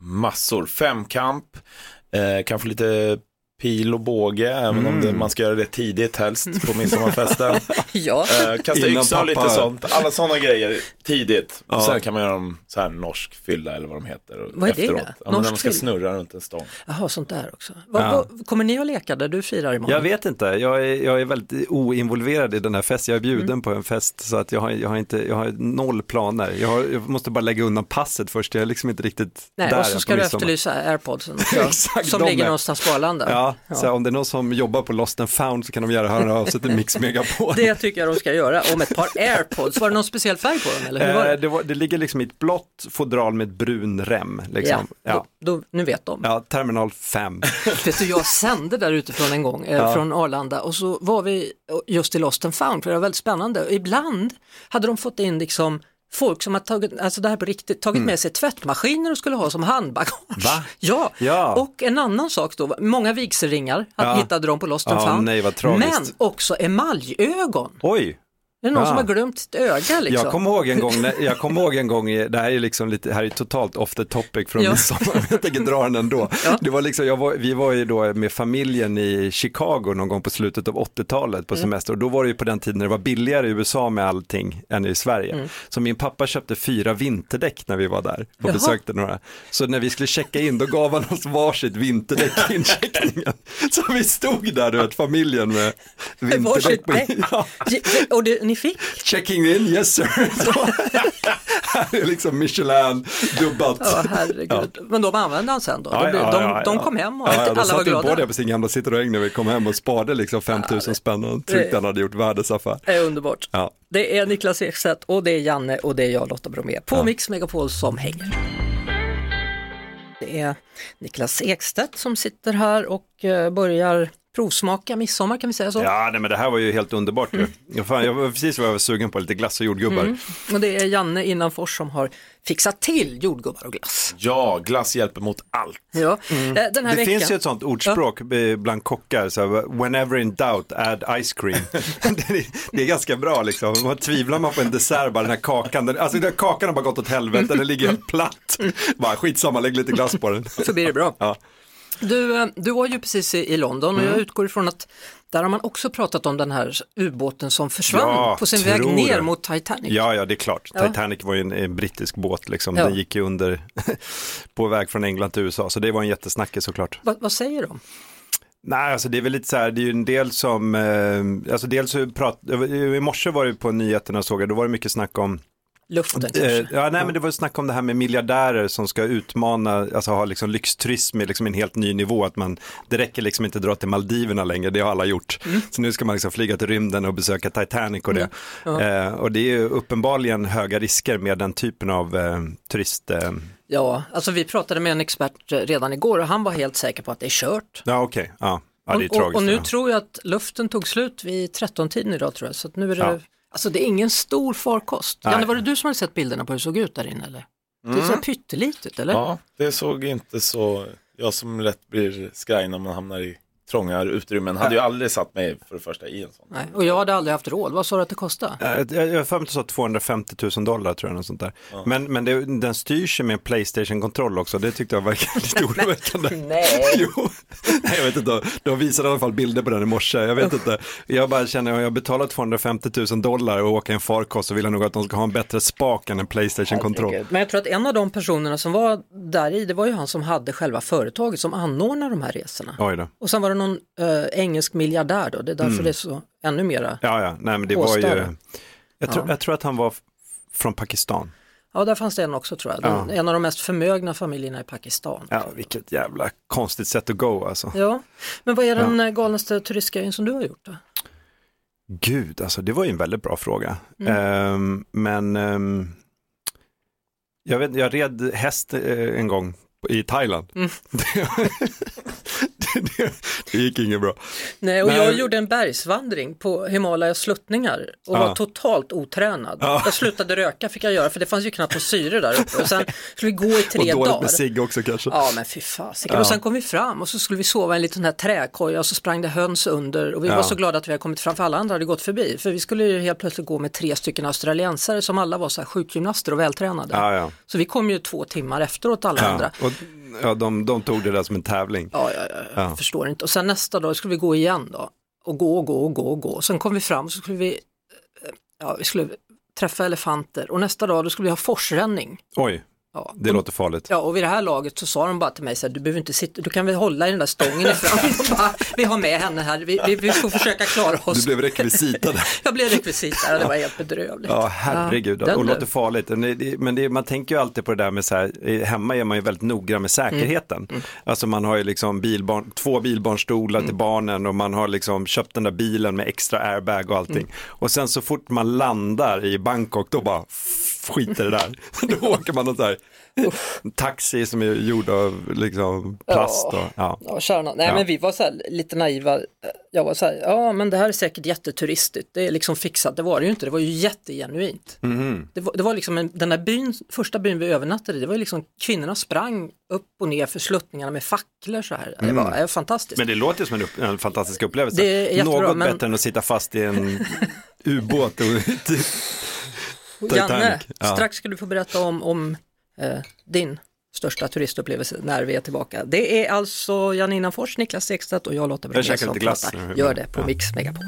Speaker 8: massor. Femkamp, eh, kanske lite pil och båge, även om det, man ska göra det tidigt helst på midsommarfesten. [LAUGHS]
Speaker 1: Ja,
Speaker 8: Eh, kasta
Speaker 9: Innan
Speaker 8: yxa och lite sånt. Alla sådana grejer tidigt.
Speaker 9: Ja.
Speaker 8: Och sen kan man göra dem så här norsk fylla eller vad de heter.
Speaker 1: Vad är det
Speaker 8: efteråt.
Speaker 1: då?
Speaker 8: Ja, men när
Speaker 1: Norsk
Speaker 8: de ska
Speaker 1: fylla?
Speaker 8: snurra runt en stång.
Speaker 1: jaha sånt där också. Vad,
Speaker 9: Ja.
Speaker 1: vad, kommer ni att leka där du firar imorgon?
Speaker 9: Jag vet inte, jag är, jag är väldigt oinvolverad i den här festen. Jag är bjuden
Speaker 1: Mm.
Speaker 9: på en fest så att jag har, jag har, inte, jag har noll planer. Jag, har, jag måste bara lägga undan passet först, jag är liksom inte riktigt
Speaker 1: Nej,
Speaker 9: där
Speaker 1: och så ska du efterlysa airpodsen [LAUGHS] också,
Speaker 9: Exakt,
Speaker 1: som
Speaker 9: de
Speaker 1: ligger
Speaker 9: är-
Speaker 1: någonstans på Arlanda.
Speaker 9: Ja,
Speaker 1: Ja.
Speaker 9: Så om det är någon som jobbar på Lost and found så kan de gärna höra av sig till Mix Megapol.
Speaker 1: Det tycker jag de ska göra, om ett par airpods. Var det någon speciell färg på dem eller hur var
Speaker 9: Eh,
Speaker 1: det?
Speaker 9: det, var, det ligger liksom i ett blått fodral med brun rem.
Speaker 1: Ja,
Speaker 9: Liksom. Ja.
Speaker 1: Då, då, nu vet de.
Speaker 9: Ja, terminal 5. [LAUGHS]
Speaker 1: Vet du, jag sände där utifrån en gång, eh,
Speaker 9: Ja.
Speaker 1: från Arlanda och så var vi just i Lost and found, för det var väldigt spännande. Ibland hade de fått in liksom folk som har tagit, alltså det här på riktigt, tagit med sig tvättmaskiner och skulle ha som handbagage.
Speaker 9: Mm. Va? [LAUGHS]
Speaker 1: Ja.
Speaker 9: Ja.
Speaker 1: och en annan sak då, många vigselringar
Speaker 9: Ja.
Speaker 1: hittade de på Lost and
Speaker 9: Ja,
Speaker 1: found.
Speaker 9: nej.
Speaker 1: Men också emaljögon.
Speaker 9: Oj,
Speaker 1: Det är någon
Speaker 9: Ja.
Speaker 1: som har glömt sitt öga liksom. [LAUGHS]
Speaker 9: jag kommer ihåg en gång, jag kommer ihåg en gång, det här är liksom lite, här är totalt off the topic från
Speaker 1: Ja.
Speaker 9: midsommar, jag tänker dra den ändå.
Speaker 1: Ja.
Speaker 9: Det var liksom, var, vi var ju då med familjen i Chicago någon gång på slutet av 80-talet
Speaker 1: Mm.
Speaker 9: på semester och då var det ju på den tiden när det var billigare i USA med allting än i Sverige.
Speaker 1: Mm.
Speaker 9: Så min pappa köpte fyra vinterdäck när vi var där och
Speaker 1: Jaha.
Speaker 9: besökte några. Så när vi skulle checka in då gav han oss varsitt vinterdäck i incheckningen. Så vi stod där, du vet, familjen med vinterdäck.
Speaker 1: Varsitt däck.
Speaker 9: Ja.
Speaker 1: Och det, ni fick?
Speaker 9: Checking in, yes sir. [LAUGHS] Här är liksom Michelin dubbat.
Speaker 1: Ja, herregud. Men de använde han sen då?
Speaker 9: Ja,
Speaker 1: de,
Speaker 9: ja,
Speaker 1: de,
Speaker 9: ja,
Speaker 1: de
Speaker 9: ja.
Speaker 1: kom hem och
Speaker 9: Ja, ja,
Speaker 1: alla
Speaker 9: de
Speaker 1: var
Speaker 9: satte ju på
Speaker 1: glada.
Speaker 9: sin gamla Citroën när vi kom hem och sparade liksom 5000 spänn och tyckte han hade gjort värdesaffär.
Speaker 1: Det är underbart.
Speaker 9: Ja.
Speaker 1: Det är Niklas Ekstedt och det är Janne och det är jag Lotta Bromé på Mix Megapol som hänger. Det är Niklas Ekstedt som sitter här och eh, börjar provsmaka midsommar kan vi säga så.
Speaker 9: Ja, nej, men det här var ju helt underbart. ju. Ja, fan, jag var precis vad jag var sugen på, lite glass och jordgubbar.
Speaker 1: Mm. Och det är Janne Innanfors som har fixat till jordgubbar och glass.
Speaker 8: Ja, glass hjälper mot allt.
Speaker 1: Ja. Eh, Den här
Speaker 9: Mm. Det
Speaker 1: veckan...
Speaker 9: finns ju ett sånt ordspråk eh, bland kockar, så här, whenever in doubt add ice cream. [LAUGHS] det, är, det är ganska bra liksom, man tvivlar man på en dessert, bara den här kakan, den, alltså den här kakan har bara gått åt helvete, den ligger helt platt. Bara skitsamma, lägg lite glass på den.
Speaker 1: så blir det bra.
Speaker 9: Ja.
Speaker 1: Du, eh, du var ju precis i, i London och jag utgår ifrån att där har man också pratat om den här ubåten som försvann
Speaker 9: Ja,
Speaker 1: på sin väg ner
Speaker 9: det.
Speaker 1: mot Titanic.
Speaker 9: Ja, ja, det är klart.
Speaker 1: Ja.
Speaker 9: Titanic var ju en, en brittisk båt, liksom.
Speaker 1: Ja.
Speaker 9: den gick ju under [LAUGHS] på väg från England till USA, så det var en jättesnackis såklart.
Speaker 1: Va, vad säger de?
Speaker 9: Nej, alltså det är väl lite så här, det är ju en del som, eh, alltså dels prat, i morse var det på nyheterna såg jag, då var det mycket snack om
Speaker 1: Luften
Speaker 9: Eh,
Speaker 1: kanske?
Speaker 9: ja, nej, men det var snack om det här med miljardärer som ska utmana, alltså ha liksom lyxturism med liksom en helt ny nivå. Att man, det räcker liksom inte att dra till Maldiverna längre, det har alla gjort.
Speaker 1: Mm.
Speaker 9: Så nu ska man liksom flyga till rymden och besöka Titanic och det. Eh, och det är ju uppenbarligen höga risker med den typen av eh, turist... Eh,
Speaker 1: Ja, alltså vi pratade med en expert eh, redan igår och han var helt säker på att det är kört.
Speaker 9: ja, okej. Ja. ja, det är
Speaker 1: och, och,
Speaker 9: tragiskt.
Speaker 1: nu
Speaker 9: ja.
Speaker 1: tror jag att luften tog slut vid 13-tiden idag tror jag. Så nu är det,
Speaker 9: Ja.
Speaker 1: Alltså det är ingen stor farkost.
Speaker 9: Nej.
Speaker 1: Janne, var det du som hade sett bilderna på hur det såg ut där inne eller? Det är så här pyttelitet eller?
Speaker 8: Ja, det såg inte så, jag som lätt blir skraj när man hamnar i trånga utrymmen, hade ju aldrig satt mig för det första i en sån.
Speaker 1: Nej. Och jag hade aldrig haft råd. Vad sa du att det kostade?
Speaker 9: Eh, Jag jag har för mig att det sa 250 000 dollar tror jag, något sånt där. Men, men det, den styrs ju med en Playstation-kontroll också, det tyckte jag verkade [LAUGHS] lite oroväckande. [LAUGHS]
Speaker 1: Nej.
Speaker 9: Jo, nej, jag vet inte, de visade i alla fall bilder på den i morse, jag vet inte. Jag bara känner, om jag betalar 250 000 dollar och åker en farkost så vill jag nog att de ska ha en bättre spak än en Playstation-kontroll.
Speaker 1: Men jag tror att en av de personerna som var där i, det var ju han som hade själva företaget som anordnar de här resorna.
Speaker 9: Oj då.
Speaker 1: Och sen var det någon eh, engelsk miljardär då, det är därför
Speaker 9: Mm.
Speaker 1: det är så ännu mera.
Speaker 9: Ja, ja, nej men det var ju, jag tror,
Speaker 1: Ja.
Speaker 9: jag tror att han var från Pakistan.
Speaker 1: Ja, där fanns det en också tror jag. Den,
Speaker 9: Ja.
Speaker 1: En av de mest förmögna familjerna i Pakistan.
Speaker 9: Ja, vilket jävla konstigt sätt att gå alltså.
Speaker 1: Ja, men vad är den eh, galnaste turistgrejen som du har gjort då?
Speaker 9: Gud, alltså det var ju en väldigt bra fråga.
Speaker 1: Mm.
Speaker 9: Ehm, men ehm, jag, vet, jag red häst eh, en gång i Thailand.
Speaker 1: Mm. [LAUGHS]
Speaker 9: Det, det, det gick inget bra.
Speaker 1: Nej, och
Speaker 9: Nej.
Speaker 1: jag gjorde en bergsvandring på Himalayas sluttningar och
Speaker 9: Ja.
Speaker 1: var totalt otränad.
Speaker 9: Ja.
Speaker 1: Jag slutade röka fick jag göra för det fanns ju knappt något syre där uppe och sen skulle vi gå i
Speaker 9: Och
Speaker 1: tre
Speaker 9: dåligt
Speaker 1: dagar.
Speaker 9: med cigg också kanske.
Speaker 1: Ja men fy fasiken.
Speaker 9: Ja.
Speaker 1: Och sen kom vi fram och så skulle vi sova i en liten här träkoja och så sprang det höns under och vi var så glada att vi hade kommit fram för alla andra hade gått förbi. För vi skulle ju helt plötsligt gå med tre stycken australiensare som alla var så här sjukgymnaster och vältränade. Så vi kom ju två timmar efteråt alla andra.
Speaker 9: Och, ja, de, de tog det där som en tävling.
Speaker 1: Ja, ja, ja, jag
Speaker 9: Ja.
Speaker 1: förstår inte. Och sen nästa dag skulle vi gå igen då. Och gå och gå och gå och gå. Sen kom vi fram så skulle vi, eh, ja, vi skulle träffa elefanter och nästa dag då skulle vi ha forsränning.
Speaker 9: Oj,
Speaker 1: Ja.
Speaker 9: det låter farligt.
Speaker 1: Ja, och vid det här laget så sa de bara till mig så här, du behöver inte sitta, du kan väl hålla i den där stången i fram. Bara, vi har med henne här, vi, vi, vi får försöka klara oss.
Speaker 9: Du blev rekvisita där. [LAUGHS]
Speaker 1: Jag blev rekvisit där och det var helt bedrövligt.
Speaker 9: Ja, herregud.
Speaker 1: Ja,
Speaker 9: och
Speaker 1: blev-
Speaker 9: låter farligt. Men, det, det, man tänker ju alltid på det där med så här, hemma är man ju väldigt noggrann med säkerheten.
Speaker 1: Mm.
Speaker 9: Alltså man har ju liksom bilbarn, två bilbarnstolar
Speaker 1: Mm.
Speaker 9: till barnen och man har liksom köpt den där bilen med extra airbag och allting.
Speaker 1: Mm.
Speaker 9: Och sen så fort man landar i Bangkok då bara f- skiter det där. [LAUGHS] då åker man någon så här taxi som är gjord av liksom plast. Och, ja.
Speaker 1: Ja, kärnan. Nej
Speaker 9: Ja.
Speaker 1: men vi var så här, lite naiva. Jag var så här, ja men det här är säkert jätteturistigt. Det är liksom fixat. Det var det ju inte. Det var ju jättegenuint.
Speaker 9: Mhm.
Speaker 1: Det, var, det var liksom en, den där byn, första byn vi övernattade i, det var ju liksom kvinnorna sprang upp och ner för sluttningarna med facklor så här. Det var eh, fantastiskt.
Speaker 9: Mm. Men det låter som en, upp, en fantastisk upplevelse.
Speaker 1: Jättebra,
Speaker 9: Något
Speaker 1: men-
Speaker 9: bättre än att sitta fast i en [LAUGHS] ubåt. Och,
Speaker 1: Janne,
Speaker 9: Titanic. Ja.
Speaker 1: strax ska du få berätta om, om eh, din största turistupplevelse när vi är tillbaka. Det är alltså Janina Fors, Niklas Ekstedt och jag Lotta Bromé som
Speaker 9: lite glass
Speaker 1: pratar. Gör det på
Speaker 9: Ja.
Speaker 1: Mix Megapol.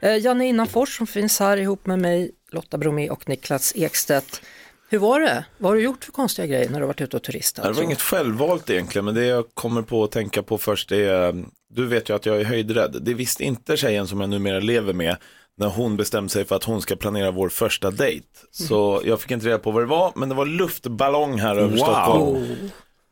Speaker 1: Eh, Janne Innanfors som finns här ihop med mig, Lotta Bromé och Niklas Ekstedt. Hur var det? Vad har du gjort för konstiga grejer när du varit ute och turistat?
Speaker 8: Det var inget självvalt egentligen, men det jag kommer på att tänka på först är, du vet ju att jag är höjdrädd. Det visste inte tjejen som jag numera lever med när hon bestämde sig för att hon ska planera vår första dejt. Så jag fick inte reda på vad det var, men det var luftballong här över
Speaker 9: Wow.
Speaker 8: Stockholm.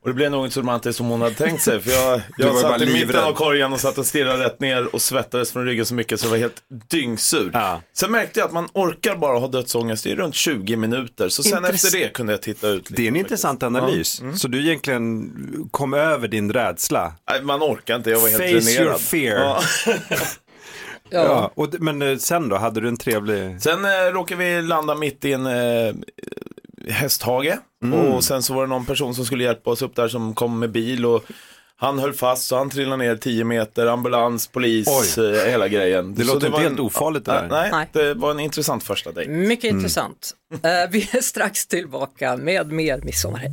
Speaker 8: Och det blev nog inte så romantiskt som hon hade tänkt sig. För jag, jag satt i mitten av korgen och satt och stirrade rätt ner och svettades från ryggen så mycket så jag var helt dyngsur.
Speaker 9: Ja.
Speaker 8: Sen märkte jag att man orkar bara ha dödsångest i runt 20 minuter. Så sen
Speaker 9: Intress-
Speaker 8: efter det kunde jag titta ut. lite
Speaker 9: Det är en
Speaker 8: faktiskt.
Speaker 9: intressant analys. Så du egentligen kom över din rädsla.
Speaker 8: Nej, man orkar inte, jag var helt
Speaker 9: Face
Speaker 8: dränerad.
Speaker 9: your fear.
Speaker 8: Ja. [LAUGHS] [LAUGHS]
Speaker 9: Ja. Och, d- men eh, sen då, hade du en trevlig...
Speaker 8: Sen eh, råkade vi landa mitt i en eh, hästhage
Speaker 9: Mm.
Speaker 8: och sen så var det någon person som skulle hjälpa oss upp där som kom med bil och han höll fast så han trillade ner 10 meter, ambulans, polis,
Speaker 9: Oj.
Speaker 8: eh, hela grejen.
Speaker 9: Det
Speaker 8: så
Speaker 9: låter inte
Speaker 8: var
Speaker 9: helt ofarligt det där.
Speaker 8: Nej,
Speaker 1: Nej.
Speaker 8: det var en intressant första dejt.
Speaker 1: Mycket intressant. Eh, vi är strax tillbaka med mer midsommarhäng.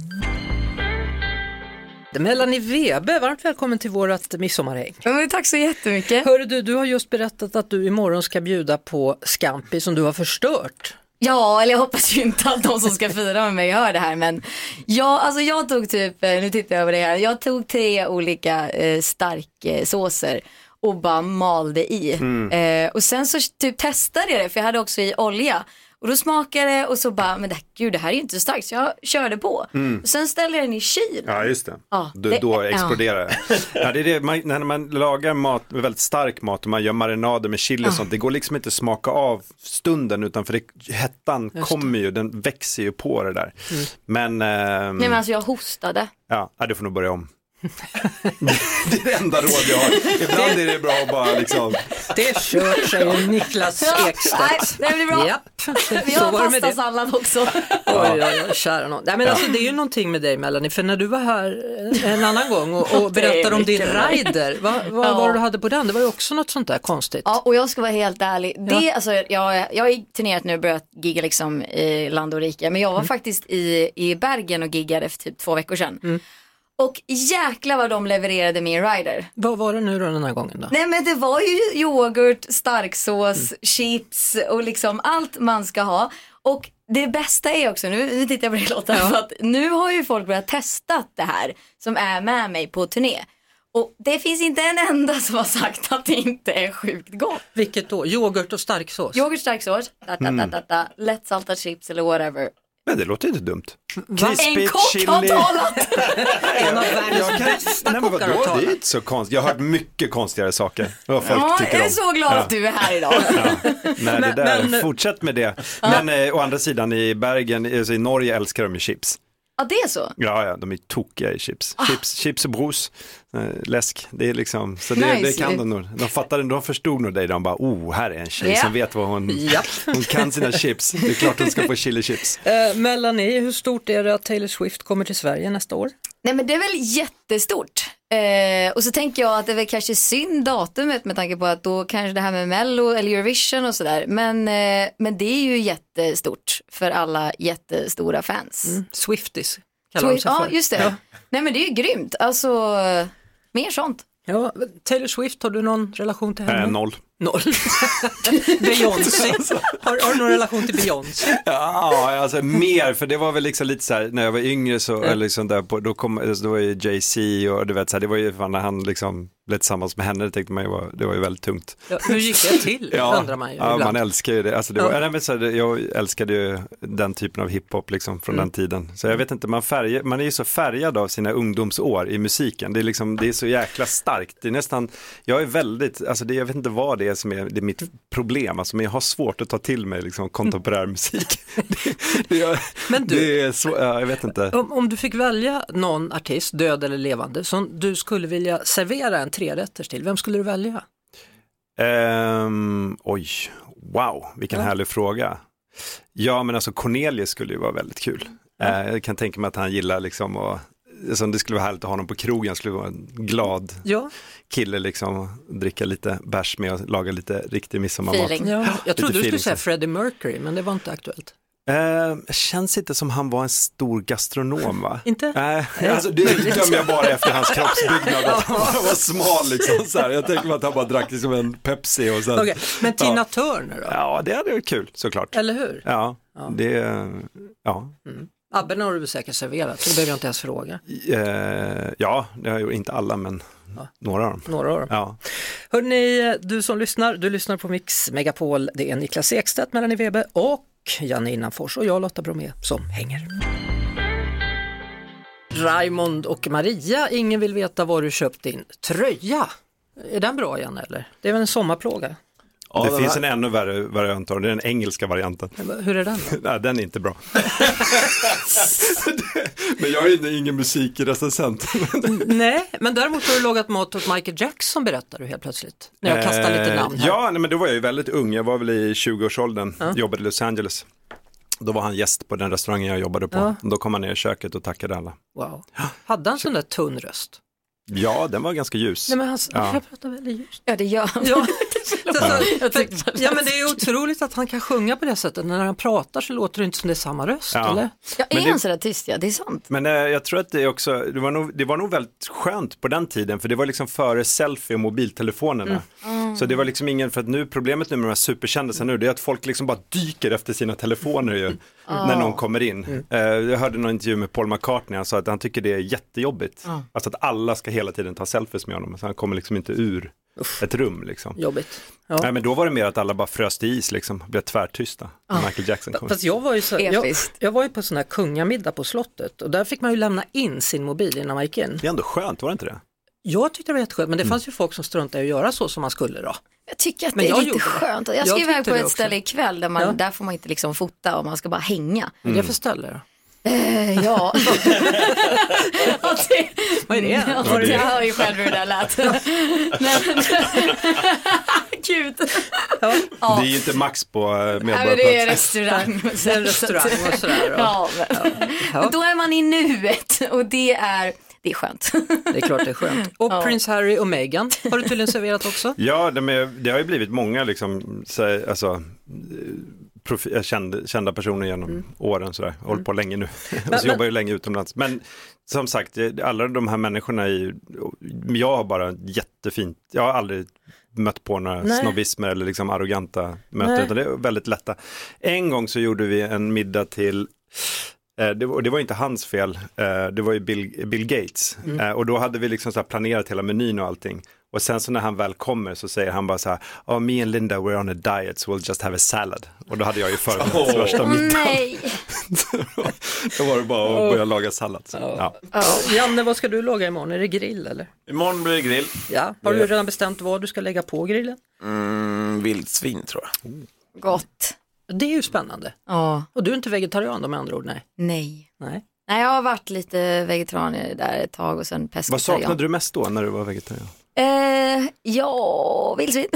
Speaker 1: Melanie Webe, varmt välkommen till vårt midsommarhäng.
Speaker 10: Ja, tack så jättemycket.
Speaker 1: Hörru du, du har just berättat att du imorgon ska bjuda på scampi som du har förstört.
Speaker 10: Ja, eller jag hoppas ju inte att de som ska fira med mig hör det här men ja, alltså jag tog typ, eh, nu tittar jag över det här, jag tog tre olika eh, starksåser och bara malde i. Eh, och sen så typ testade jag det för jag hade också i olja. Och då smakade det och så bara, men det, gud det här är ju inte så starkt så jag körde på. Och sen ställde jag den i kyl.
Speaker 9: Ja, just det.
Speaker 10: Ja,
Speaker 9: då,
Speaker 10: det-
Speaker 9: då
Speaker 10: ja.
Speaker 9: exploderar det. Ja, det, är det man, när man lagar mat, väldigt stark mat och man gör marinader med chili och sånt, det går liksom inte att smaka av stunden utan för det, hettan kommer ju, den växer ju på det där. Men, ehm,
Speaker 10: Nej men alltså jag hostade.
Speaker 9: ja, ja, du får nog börja om. [LAUGHS] det är det enda råd jag har. Ibland är det bra att bara liksom,
Speaker 1: Det är kört, säger Niklas
Speaker 10: Ja, nej,
Speaker 1: Ekstedt.
Speaker 10: det blir bra.
Speaker 1: Japp,
Speaker 10: Vi har pastasallad också.
Speaker 1: Oj, oj, oj, kära nån. Nej, men alltså, det är ju någonting med dig Melanie, för när du var här en annan gång och, och [LAUGHS] berättade om din rider, vad, vad
Speaker 10: Ja.
Speaker 1: var det du hade på den? Det var ju också något sånt där konstigt.
Speaker 10: Ja, och jag ska vara helt ärlig. Det, alltså, jag, jag har turnerat nu och börjat gigga liksom i land och rike. Men jag var faktiskt i, i Bergen och giggade för typ två veckor sedan. Och jäkla vad de levererade min rider.
Speaker 1: Vad var det nu då den här gången då?
Speaker 10: Nej men det var ju yoghurt, starksås, chips och liksom allt man ska ha. Och det bästa är också, nu, nu tittar jag på dig Lotta, för att nu har ju folk börjat testa det här som är med mig på turné. Och det finns inte en enda som har sagt att det inte är sjukt gott.
Speaker 1: Vilket då? Yoghurt och starksås?
Speaker 10: Yoghurt, starksås, da, da, da, da, da, lättsaltad chips eller whatever.
Speaker 9: Men det låter inte dumt.
Speaker 10: En
Speaker 9: Krispigt,
Speaker 10: kock har
Speaker 9: chili.
Speaker 10: talat! [LAUGHS]
Speaker 1: En av världens
Speaker 9: Jag kan,
Speaker 1: bästa
Speaker 9: nej men
Speaker 1: kockar har
Speaker 9: vadå, det är
Speaker 1: talat.
Speaker 9: inte så konstigt. Jag har hört mycket konstigare saker. Vad folk
Speaker 10: Ja,
Speaker 9: tycker
Speaker 10: jag
Speaker 9: om.
Speaker 10: är så glad att du är här idag.
Speaker 9: Nej, det
Speaker 1: Men-
Speaker 9: där,
Speaker 1: men-
Speaker 9: fortsätt med det. Men eh, å andra sidan i Bergen, alltså, i Norge älskar de ju chips.
Speaker 10: Ja, det är så.
Speaker 9: Ja, ja, de är tokiga i chips.
Speaker 10: Ah.
Speaker 9: Chips, chips och brus, läsk, det är liksom, så det,
Speaker 10: Nice.
Speaker 9: det kan de nog. De fattade, de förstod nog dig, de bara, oh, här är en tjej
Speaker 10: Ja.
Speaker 9: som vet vad hon,
Speaker 1: Japp.
Speaker 9: hon kan sina chips. Det är klart hon ska få chili chips. [LAUGHS]
Speaker 1: Eh, Melanie, hur stort är det att Taylor Swift kommer till Sverige nästa år?
Speaker 10: Nej men det är väl jättestort. Eh, och så tänker jag att det är väl kanske synd datumet med tanke på att då kanske det här med Mello eller Eurovision och sådär. Men, eh, men det är ju jättestort för alla jättestora fans.
Speaker 1: Swifties kallar de
Speaker 10: Så,
Speaker 1: sig
Speaker 10: ja
Speaker 1: för.
Speaker 10: just det. Nej men det är ju grymt. Alltså mer sånt.
Speaker 1: Ja, Taylor Swift, har du någon relation till henne?
Speaker 9: Eh, noll.
Speaker 1: Noll. [LAUGHS] Beyoncé, har, har du någon relation till Beyoncé?
Speaker 9: Ja, alltså mer, för det var väl liksom lite så här, när jag var yngre så, eller liksom där på, då kom, alltså, då var ju Jay-Z och du vet så här, det var ju fan när han liksom blev tillsammans med henne, det tänkte man ju var, det var ju väldigt tungt.
Speaker 1: Ja, hur gick det till, [LAUGHS] undrar man ju
Speaker 9: ja,
Speaker 1: ibland.
Speaker 9: man älskar ju det. Alltså det
Speaker 1: Ja.
Speaker 9: var, men så här, jag älskade ju den typen av hiphop liksom från
Speaker 1: Mm.
Speaker 9: den tiden. Så jag vet inte, man, färger, man är ju så färgad av sina ungdomsår i musiken. Det är, liksom, det är så jäkla starkt. Det är nästan, jag är väldigt, alltså det, jag vet inte vad det är som är, det är mitt problem, alltså, men jag har svårt att ta till mig liksom, kontemporär musik. [LAUGHS] det, det, jag,
Speaker 1: Men du-
Speaker 9: så, ja, jag vet inte.
Speaker 1: Om, om du fick välja någon artist, död eller levande, som du skulle vilja servera en trerätters till, vem skulle du välja?
Speaker 9: Ehm, oj, wow, vilken härlig fråga. Ja, men alltså Cornelius skulle ju vara väldigt kul. Eh, jag kan tänka mig att han gillar liksom och Som det skulle vara härligt att ha honom på krogen, skulle vara en glad
Speaker 1: Ja,
Speaker 9: kille liksom, dricka lite bärs med och laga lite riktig midsommarmat.
Speaker 10: Feeling.
Speaker 1: ja. jag trodde du skulle säga. Freddie Mercury, men det var inte aktuellt.
Speaker 9: Eh, känns inte som han var en stor gastronom va?
Speaker 1: Inte?
Speaker 9: Nej, [LAUGHS] alltså det dömer jag bara efter hans [LAUGHS] kroppsbyggnad, att han var smal liksom. Så här. Jag tänker mig att han bara drack liksom en Pepsi och sen...
Speaker 1: Okej, Men Tina
Speaker 9: Ja.
Speaker 1: Turner då?
Speaker 9: Ja, det hade varit kul såklart.
Speaker 1: Eller hur?
Speaker 9: Ja, det, ja.
Speaker 1: Abben har du säkert serverat, så det behöver jag inte ens fråga.
Speaker 9: Eh, ja, det har jag gjort, inte alla men några av dem.
Speaker 1: Några av dem.
Speaker 9: Ja.
Speaker 1: Hörrni, du som lyssnar, du lyssnar på Mix Megapol. Det är Niklas Ekstedt, Melanie Webe och Janne Innanfors och jag Lotta Bromé som hänger. Raimond och Maria, ingen vill veta var du köpt din tröja. Är den bra Janne eller? Det är väl en sommarplåga?
Speaker 8: Ja,
Speaker 9: det finns
Speaker 8: här-
Speaker 9: en ännu värre variant av det, den engelska varianten.
Speaker 1: Hur är den då? [LAUGHS]
Speaker 9: Nej, den är inte bra. [LAUGHS] men jag är inte- ingen musikrecensent.
Speaker 1: Nej, men däremot har du lagat mat åt Michael Jackson berättar du helt plötsligt. När jag kastar lite
Speaker 9: Eh,
Speaker 1: namn här.
Speaker 9: Ja, nej, men då var jag ju väldigt ung, jag var väl i 20-årsåldern, jobbade i Los Angeles. Då var han gäst på den restaurangen jag jobbade på.
Speaker 1: Ja.
Speaker 9: Då kom han ner i köket och tackade alla.
Speaker 1: Wow. Hade han sån där tunn röst?
Speaker 9: Ja, den var ganska ljus.
Speaker 1: Nej, men han,
Speaker 9: Ja. [LAUGHS]
Speaker 1: jag pratar väldigt ljust.
Speaker 10: Ja det gör han.
Speaker 1: Ja. Ja men det är otroligt att han kan sjunga på det sättet. När han pratar så låter det inte som det är samma röst,
Speaker 9: Ja.
Speaker 1: eller?
Speaker 10: Ja, är
Speaker 9: Men
Speaker 10: han sådär tyst ja, det är sant.
Speaker 9: Men eh, jag tror att det är också, det var, nog, det var nog väldigt skönt på den tiden, för det var liksom före selfie och mobiltelefonerna. Så det var liksom ingen, för att nu, problemet nu med de här superkändisarna nu, det är att folk liksom bara dyker efter sina telefoner ju, när någon kommer in. Eh, jag hörde någon intervju med Paul McCartney, han sa att han tycker det är jättejobbigt. Alltså att alla ska hela tiden ta selfies med honom, så han kommer liksom inte ur ett rum liksom.
Speaker 1: Jobbigt. Ja.
Speaker 9: Nej men då var det mer att alla bara frös till is liksom, blev tvärtysta när Michael Jackson kom.
Speaker 1: Fast jag var ju, så, jag, jag var ju på sån här kungamiddag på slottet och där fick man ju lämna in sin mobil innan man gick in.
Speaker 9: Det är ändå skönt, var det inte det?
Speaker 1: Jag tyckte det var jätteskönt men det fanns ju folk som struntade i att göra så som man skulle då.
Speaker 10: Jag tycker att
Speaker 1: Men
Speaker 10: det är lite skönt. Jag
Speaker 1: Jag
Speaker 10: ska iväg på ett
Speaker 1: också.
Speaker 10: ställe ikväll där, man,
Speaker 1: Ja.
Speaker 10: där får man inte liksom fota och man ska bara hänga.
Speaker 1: För ställe då?
Speaker 10: Eh, [LAUGHS] ja. Det-
Speaker 1: Vad är det?
Speaker 10: Ja,
Speaker 1: Var det-
Speaker 10: jag hör ju själv hur det där lät. [LAUGHS] Men... [LAUGHS] Gud. Ja.
Speaker 9: Det är ju inte max på eh,
Speaker 10: Nej, men det är restaurang.
Speaker 1: Det är restaurang och sådär. Och,
Speaker 10: Ja, men. men då är man i nuet och det är, det är skönt.
Speaker 1: Det är klart det är skönt. Och
Speaker 10: Ja.
Speaker 1: Prince Harry och Meghan har du tydligen serverat också.
Speaker 9: Ja, det, men, det har ju blivit många liksom, så, alltså, profi- eh, kända, personer genom
Speaker 1: Mm.
Speaker 9: åren sådär. Hållit på länge nu. [LAUGHS] och så jobbar jag ju länge utomlands. Men som sagt, eh, alla de här människorna är ju, jag har bara jättefint, jag har aldrig mött på några
Speaker 1: Nej.
Speaker 9: snobbismer eller liksom arroganta möten, utan det är väldigt lätta. En gång så gjorde vi en middag till Det var, det var inte hans fel, eh, det var ju Bill, Bill Gates. Eh, Och då hade vi liksom så här planerat hela menyn och allting. Och sen så när han väl kommer så säger han bara så här, oh, me and Linda we're on a diet so we'll just have a salad. Och då hade jag ju förberett värsta middagen.
Speaker 10: Nej. [LAUGHS]
Speaker 9: Då var det bara att börja laga sallad. Så, ja.
Speaker 1: Janne, vad ska du laga imorgon? Är det grill eller?
Speaker 8: Imorgon blir det grill.
Speaker 1: Ja, har du redan bestämt vad du ska lägga på grillen?
Speaker 8: Mm, vildsvin tror jag.
Speaker 10: Gott.
Speaker 1: Det är ju spännande.
Speaker 10: Ja,
Speaker 1: Och du är inte vegetarian då med andra ord? Nej.
Speaker 10: nej.
Speaker 1: Nej.
Speaker 10: Nej, jag har varit lite vegetarian där ett tag och sen
Speaker 9: Vad
Speaker 10: pescetarian.
Speaker 9: saknade du mest då när du var vegetarian?
Speaker 10: Eh, ja, vildsvin. [LAUGHS] [LAUGHS]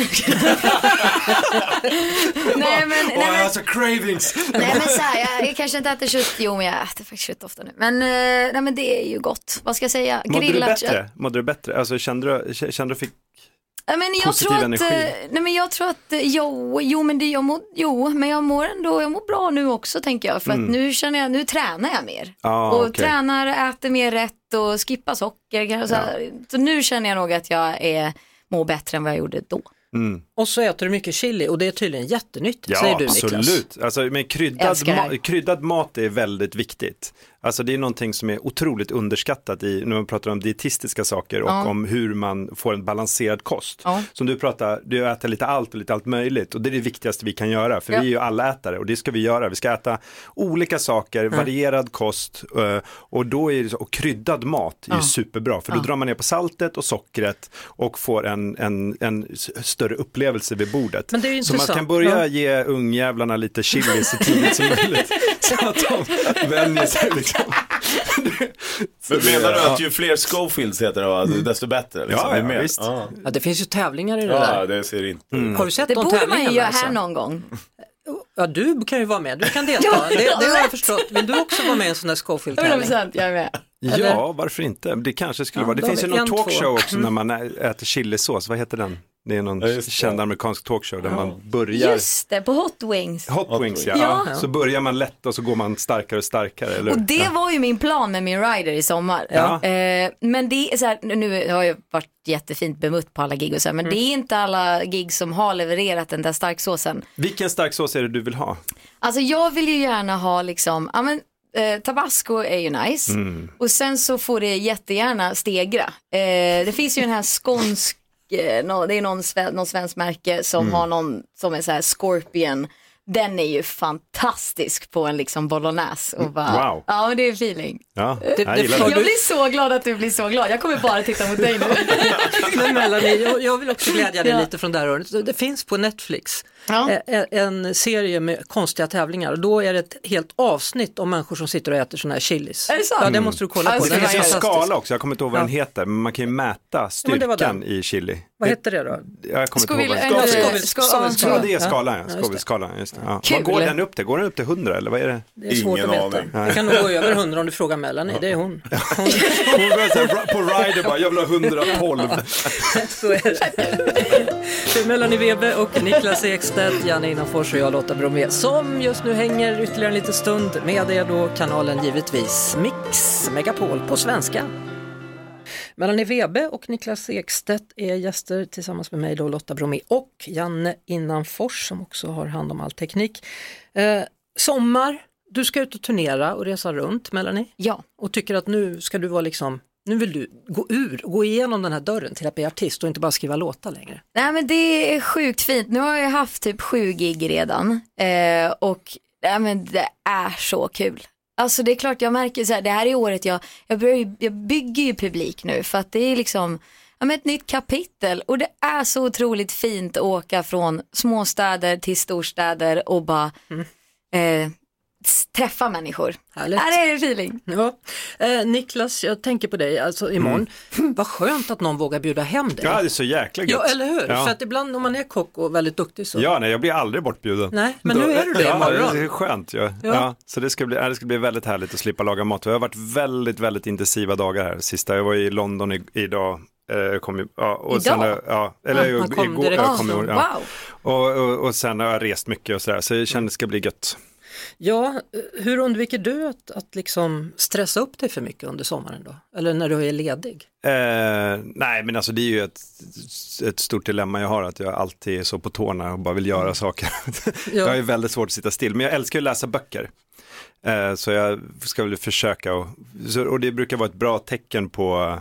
Speaker 10: nej men, nej, men,
Speaker 9: alltså cravings!
Speaker 10: nej men så här, jag, jag kanske inte äter kött, jo men jag äter faktiskt kött ofta nu. Men, eh, nej, men det är ju gott, vad ska jag säga?
Speaker 9: Mådde du
Speaker 10: Grillat
Speaker 9: bättre?
Speaker 10: kött.
Speaker 9: Mådde du bättre? Alltså kände du, kände du fick
Speaker 10: Nej, men jag
Speaker 9: Positiv
Speaker 10: tror att,
Speaker 9: energi.
Speaker 10: eh, nej men jag tror att, eh, jo, jo men det, jag mår, jo men jag mår ändå, jag mår bra nu också tänker jag. För att nu känner jag, nu tränar jag mer.
Speaker 9: Ja,
Speaker 10: och
Speaker 9: okej.
Speaker 10: tränar, äter mer rätt och skippar socker. Så, här. så nu känner jag nog att jag är, mår bättre än vad jag gjorde då.
Speaker 1: Och så äter du mycket chili och det är tydligen jättenyttigt,
Speaker 9: Ja,
Speaker 1: säger du Niklas.
Speaker 9: absolut. Alltså, men kryddad, ma- kryddad mat är väldigt viktigt. Alltså det är någonting som är otroligt underskattat i, när man pratar om dietistiska saker och
Speaker 10: Ja.
Speaker 9: om hur man får en balanserad kost.
Speaker 10: Ja.
Speaker 9: Som du pratar, du äter lite allt och lite allt möjligt och det är det viktigaste vi kan göra, för
Speaker 10: Ja.
Speaker 9: vi är ju alla ätare och det ska vi göra. Vi ska äta olika saker, varierad kost eh, och då är det och kryddad mat är ju superbra, för då drar man ner på saltet och sockret och får en, en, en större upplevelse vid bordet.
Speaker 1: Men det är ju
Speaker 9: så man
Speaker 1: intressant.
Speaker 9: kan börja
Speaker 1: Ja.
Speaker 9: ge ungjävlarna lite chili så tidigt som möjligt. [LAUGHS] Så att de vänjer sig liksom. [LAUGHS]
Speaker 8: Men
Speaker 9: det-
Speaker 8: menar du
Speaker 9: ja.
Speaker 8: att ju fler Schofields heter det, va, desto bättre? Liksom,
Speaker 9: Ja,
Speaker 8: Är
Speaker 9: ja, visst.
Speaker 8: Ja.
Speaker 1: Ja, det finns ju tävlingar i det
Speaker 8: ja,
Speaker 1: där.
Speaker 8: det ser inte
Speaker 1: Har du sett
Speaker 10: Det
Speaker 1: de
Speaker 10: borde man ju
Speaker 1: tävlingarna?
Speaker 10: göra
Speaker 1: alltså?
Speaker 10: här någon gång.
Speaker 1: Ja, du kan ju vara med, du kan [LAUGHS] delta.
Speaker 10: Ja,
Speaker 1: det, det har jag förstått. Vill du också vara med i en sån där Scofield-tävling?
Speaker 10: 100% jag är med.
Speaker 9: Ja, varför inte? Det kanske skulle
Speaker 1: Ja,
Speaker 9: vara. Det finns ju någon
Speaker 1: en,
Speaker 9: talkshow
Speaker 1: två.
Speaker 9: också när man ä- äter chilisås. Vad heter den? Det är någon
Speaker 8: Ja,
Speaker 9: känd amerikansk talkshow där man börjar
Speaker 10: Just det, på Hot Wings.
Speaker 9: Hot Wings, ja.
Speaker 10: Ja.
Speaker 9: Så börjar man lätt och så går man starkare och starkare, eller
Speaker 10: Och det var ju min plan med min rider i sommar.
Speaker 9: Ja.
Speaker 10: Eh, men det är så här, nu har jag varit jättefint bemött på alla gig och så här, men
Speaker 9: Mm.
Speaker 10: det är inte alla gig som har levererat den där starksåsen.
Speaker 9: Vilken stark sås är det du vill ha?
Speaker 10: Alltså jag vill ju gärna ha liksom, ja men eh, tabasco är ju nice
Speaker 9: Mm.
Speaker 10: och sen så får det jättegärna stegra. Eh, det finns ju den här skånsk, eh, det är någon, sve, någon svensk märke som
Speaker 9: Mm.
Speaker 10: har någon som är så här scorpion. Den är ju fantastisk på en liksom bolognese. Och bara,
Speaker 9: Mm. Wow.
Speaker 10: Ja men det är feeling.
Speaker 9: Ja,
Speaker 1: Det-
Speaker 9: jag
Speaker 1: det.
Speaker 10: Jag blir så glad att du blir så glad. Jag kommer bara titta mot dig nu. [LAUGHS]
Speaker 1: Men Melanie, jag, jag vill också glädja dig
Speaker 10: Ja.
Speaker 1: lite från det här hörnet. Det finns på Netflix
Speaker 10: Ja.
Speaker 1: eh, en serie med konstiga tävlingar och då är det ett helt avsnitt om människor som sitter och äter sådana här chilis.
Speaker 10: Är det sant?
Speaker 1: Ja, det måste du kolla
Speaker 10: Ja,
Speaker 1: på.
Speaker 10: det
Speaker 1: Den
Speaker 9: finns en skala också, jag kommer inte ihåg vad den
Speaker 1: Ja.
Speaker 9: heter, men man kan ju mäta styrkan
Speaker 1: den.
Speaker 9: i chili.
Speaker 1: Vad heter det då?
Speaker 9: Jag kommer
Speaker 10: Scoville,
Speaker 9: inte ihåg vad
Speaker 10: eller-
Speaker 9: det
Speaker 10: Sko-
Speaker 1: Scoville-
Speaker 10: Sko-
Speaker 9: Ja, det är
Speaker 1: Ja.
Speaker 9: skalan,
Speaker 1: Ja,
Speaker 9: ja.
Speaker 1: just det.
Speaker 9: Ja. Vad går den upp till? Går den upp till 100 eller vad är det?
Speaker 1: Det är svårt
Speaker 8: Ingen
Speaker 1: att veta.
Speaker 8: aning.
Speaker 1: Det kan nog gå över 100 om du frågar Melanie, det är hon. [LAUGHS]
Speaker 9: Hon börjar på rider bara, jag vill ha 112. [LAUGHS]
Speaker 1: Så är det. Melanie Webe och Niklas Ekstedt, Janne Innanfors och jag Lotta Bromé som just nu hänger ytterligare en liten stund med er då kanalen givetvis Mix Megapol på svenska. Melanie Webe och Niklas Ekstedt är gäster tillsammans med mig då Lotta Bromé och Janne Innanfors som också har hand om all teknik. Eh, sommar, du ska ut och turnera och resa runt Melanie
Speaker 10: Ja.
Speaker 1: och tycker att nu ska du vara liksom, nu vill du gå ur, gå igenom den här dörren till att bli artist och inte bara skriva låtar längre.
Speaker 10: Nej men det är sjukt fint. Nu har jag haft typ sju gig redan eh, och nej, men det är så kul. Alltså det är klart jag märker så här, det här är året jag, jag, börjar, jag bygger ju publik nu för att det är liksom ja, men ett nytt kapitel och det är så otroligt fint att åka från småstäder till storstäder och bara eh, s- träffa människor.
Speaker 1: Härligt.
Speaker 10: Ja, det är feeling.
Speaker 1: Ja. Eh, Niklas, jag tänker på dig alltså imorgon. Vad skönt att någon vågar bjuda hem dig.
Speaker 9: Ja, det är så jäkla gött.
Speaker 1: Ja, eller hur?
Speaker 9: Ja.
Speaker 1: För att ibland om man är kock och väldigt duktig så.
Speaker 9: Ja, nej, jag blir aldrig bortbjuden.
Speaker 1: Nej, men nu är du det
Speaker 9: ja,
Speaker 1: imorgon.
Speaker 9: det är skönt. Ja.
Speaker 1: Ja.
Speaker 9: Ja. så det ska, bli, det ska bli väldigt härligt att slippa laga mat. Det har varit väldigt, väldigt intensiva dagar här sista. Jag var i London i, idag. Eh, jag kom, ju- ja, och
Speaker 10: Idag?
Speaker 9: Sen, ja, eller
Speaker 1: Ja, kom
Speaker 9: igår. jag kom ja.
Speaker 10: Wow.
Speaker 9: och, och, och sen har jag rest mycket och sådär. Så jag kände att det ska bli gött.
Speaker 1: Ja, hur undviker du att, att liksom stressa upp dig för mycket under sommaren då? Eller när du är ledig?
Speaker 9: Eh, nej, men alltså det är ju ett, ett stort dilemma jag har, att jag alltid är så på tårna och bara vill göra saker. [LAUGHS] Jag är väldigt svårt att sitta still, men jag älskar att läsa böcker. Eh, så jag ska väl försöka, och, och det brukar vara ett bra tecken på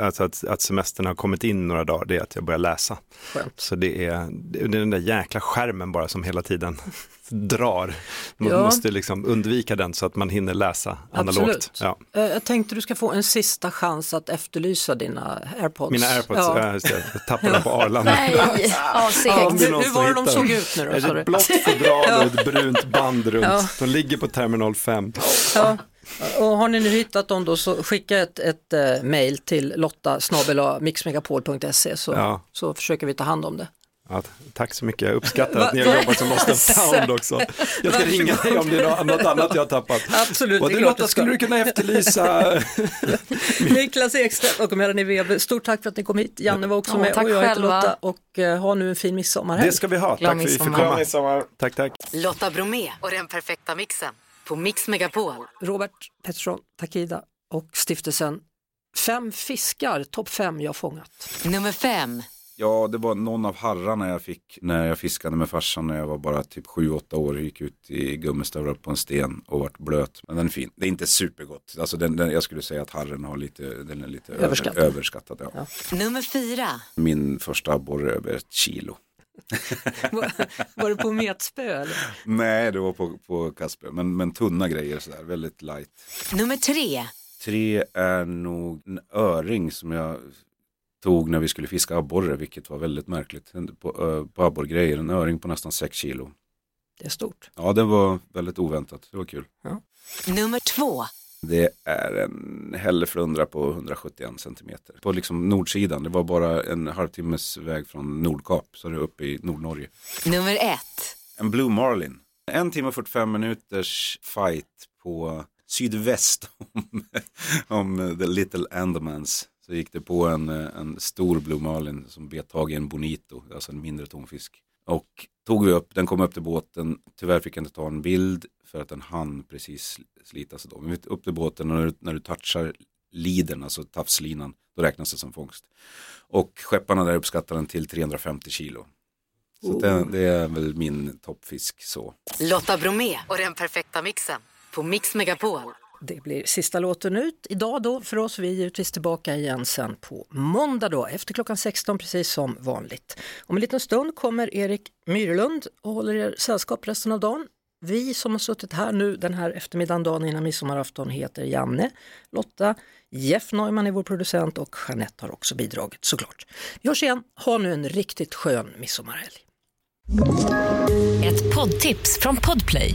Speaker 9: alltså att, att semestern har kommit in några dagar, det är att jag börjar läsa.
Speaker 1: Skönt.
Speaker 9: Så det är, det är den där jäkla skärmen bara som hela tiden [LAUGHS] drar. Man
Speaker 1: Ja.
Speaker 9: måste liksom undvika den så att man hinner läsa analogt.
Speaker 1: Absolut.
Speaker 9: Ja.
Speaker 1: Eh, Jag tänkte du ska få en sista chans att efterlysa dina airpods.
Speaker 9: Mina airpods,
Speaker 1: Ja.
Speaker 9: ja. jag tappade dem på Arlanda. [LAUGHS]
Speaker 10: Nej, ja.
Speaker 1: Ja,
Speaker 9: är
Speaker 1: hur, var det de såg ut nu då?
Speaker 9: Är det
Speaker 1: du?
Speaker 9: ett blått fodral och ett [LAUGHS] brunt band runt.
Speaker 1: Ja.
Speaker 9: De ligger på terminal 5.
Speaker 1: Ja. Och har ni nu hittat dem då så skicka ett, ett eh, mail till lotta mixmegapol.se så,
Speaker 9: Ja.
Speaker 1: så försöker vi ta hand om det.
Speaker 9: Ja, tack så mycket, jag uppskattar att ni har jobbat som Lost [LAUGHS] of Sound också. Jag ska ringa dig om det är något- annat jag har tappat.
Speaker 1: Absolut,
Speaker 9: Och
Speaker 1: det är klart
Speaker 9: Lotta,
Speaker 1: du ska.
Speaker 9: skulle du kunna efterlysa? [LAUGHS]
Speaker 1: Niklas Ekstedt och Melanie Webe, stort tack för att ni kom hit. Janne var också
Speaker 10: Ja,
Speaker 1: med
Speaker 10: tack
Speaker 1: och jag heter
Speaker 10: själva.
Speaker 1: Lotta och eh, ha nu en fin midsommarhelg.
Speaker 9: Det ska vi ha,
Speaker 10: Glad
Speaker 9: tack för att vi fick
Speaker 10: midsommar.
Speaker 9: komma. Tack, tack.
Speaker 3: Lotta Bromé och den perfekta mixen på Mix Megapol.
Speaker 1: Robert Pettersson, Takida och stiftelsen Fem fiskar, topp fem jag fångat.
Speaker 3: Nummer fem.
Speaker 11: Ja, det var någon av harrarna jag fick när jag fiskade med farsan när jag var bara typ 7-8 år. Jag gick ut i gummistövlar på en sten och vart blöt. Men den är fin. Det är inte supergott. Alltså den, den, jag skulle säga att harren har lite, den är lite
Speaker 1: Överskattad.
Speaker 11: Över, överskattad. Ja.
Speaker 3: Nummer fyra.
Speaker 11: Min första abborre över ett kilo. [LAUGHS]
Speaker 1: Var, var det på metspö eller?
Speaker 11: Nej, det var på, på Kasper. Men, men tunna grejer sådär, väldigt light.
Speaker 3: Nummer tre.
Speaker 11: Tre är nog en öring som jag tog när vi skulle fiska abborre, vilket var väldigt märkligt. På, på abborrgrejer, en öring på nästan 6 kilo.
Speaker 1: Det är stort.
Speaker 11: Ja, det var väldigt oväntat. Det var kul.
Speaker 3: Nummer två.
Speaker 11: Det är en hälleflundra på 171 centimeter. På liksom nordsidan, det var bara en halvtimmes väg från Nordkap, så det är uppe i Nordnorge.
Speaker 3: Nummer ett.
Speaker 11: En Blue Marlin. En timme och 45 minuters fight på sydväst om, [LAUGHS] om The Little Andamans. Så gick det på en, en stor Blue Marlin som bet tag i en Bonito, alltså en mindre tonfisk. Och tog vi upp, den kom upp till båten, tyvärr fick jag inte ta en bild för att den hann precis slita sig då. Men vi upp till båten och när du, när du touchar liden, alltså tafslinan, då räknas det som fångst. Och skepparna där uppskattar den till 350 kilo. Så det, det är väl min toppfisk så.
Speaker 3: Lotta Bromé och den perfekta mixen på Mix Megapol.
Speaker 1: Det blir sista låten ut idag då för oss. Vi är givetvis tillbaka igen sen på måndag då efter klockan 16 precis som vanligt. Om en liten stund kommer Erik Myrlund och håller er sällskap resten av dagen. Vi som har suttit här nu den här eftermiddagen, dagen innan midsommarafton, heter Janne, Lotta, Jeff Neumann är vår producent och Jeanette har också bidragit såklart. Vi hörs igen, ha nu en riktigt skön midsommarhelg.
Speaker 12: Ett poddtips från Podplay.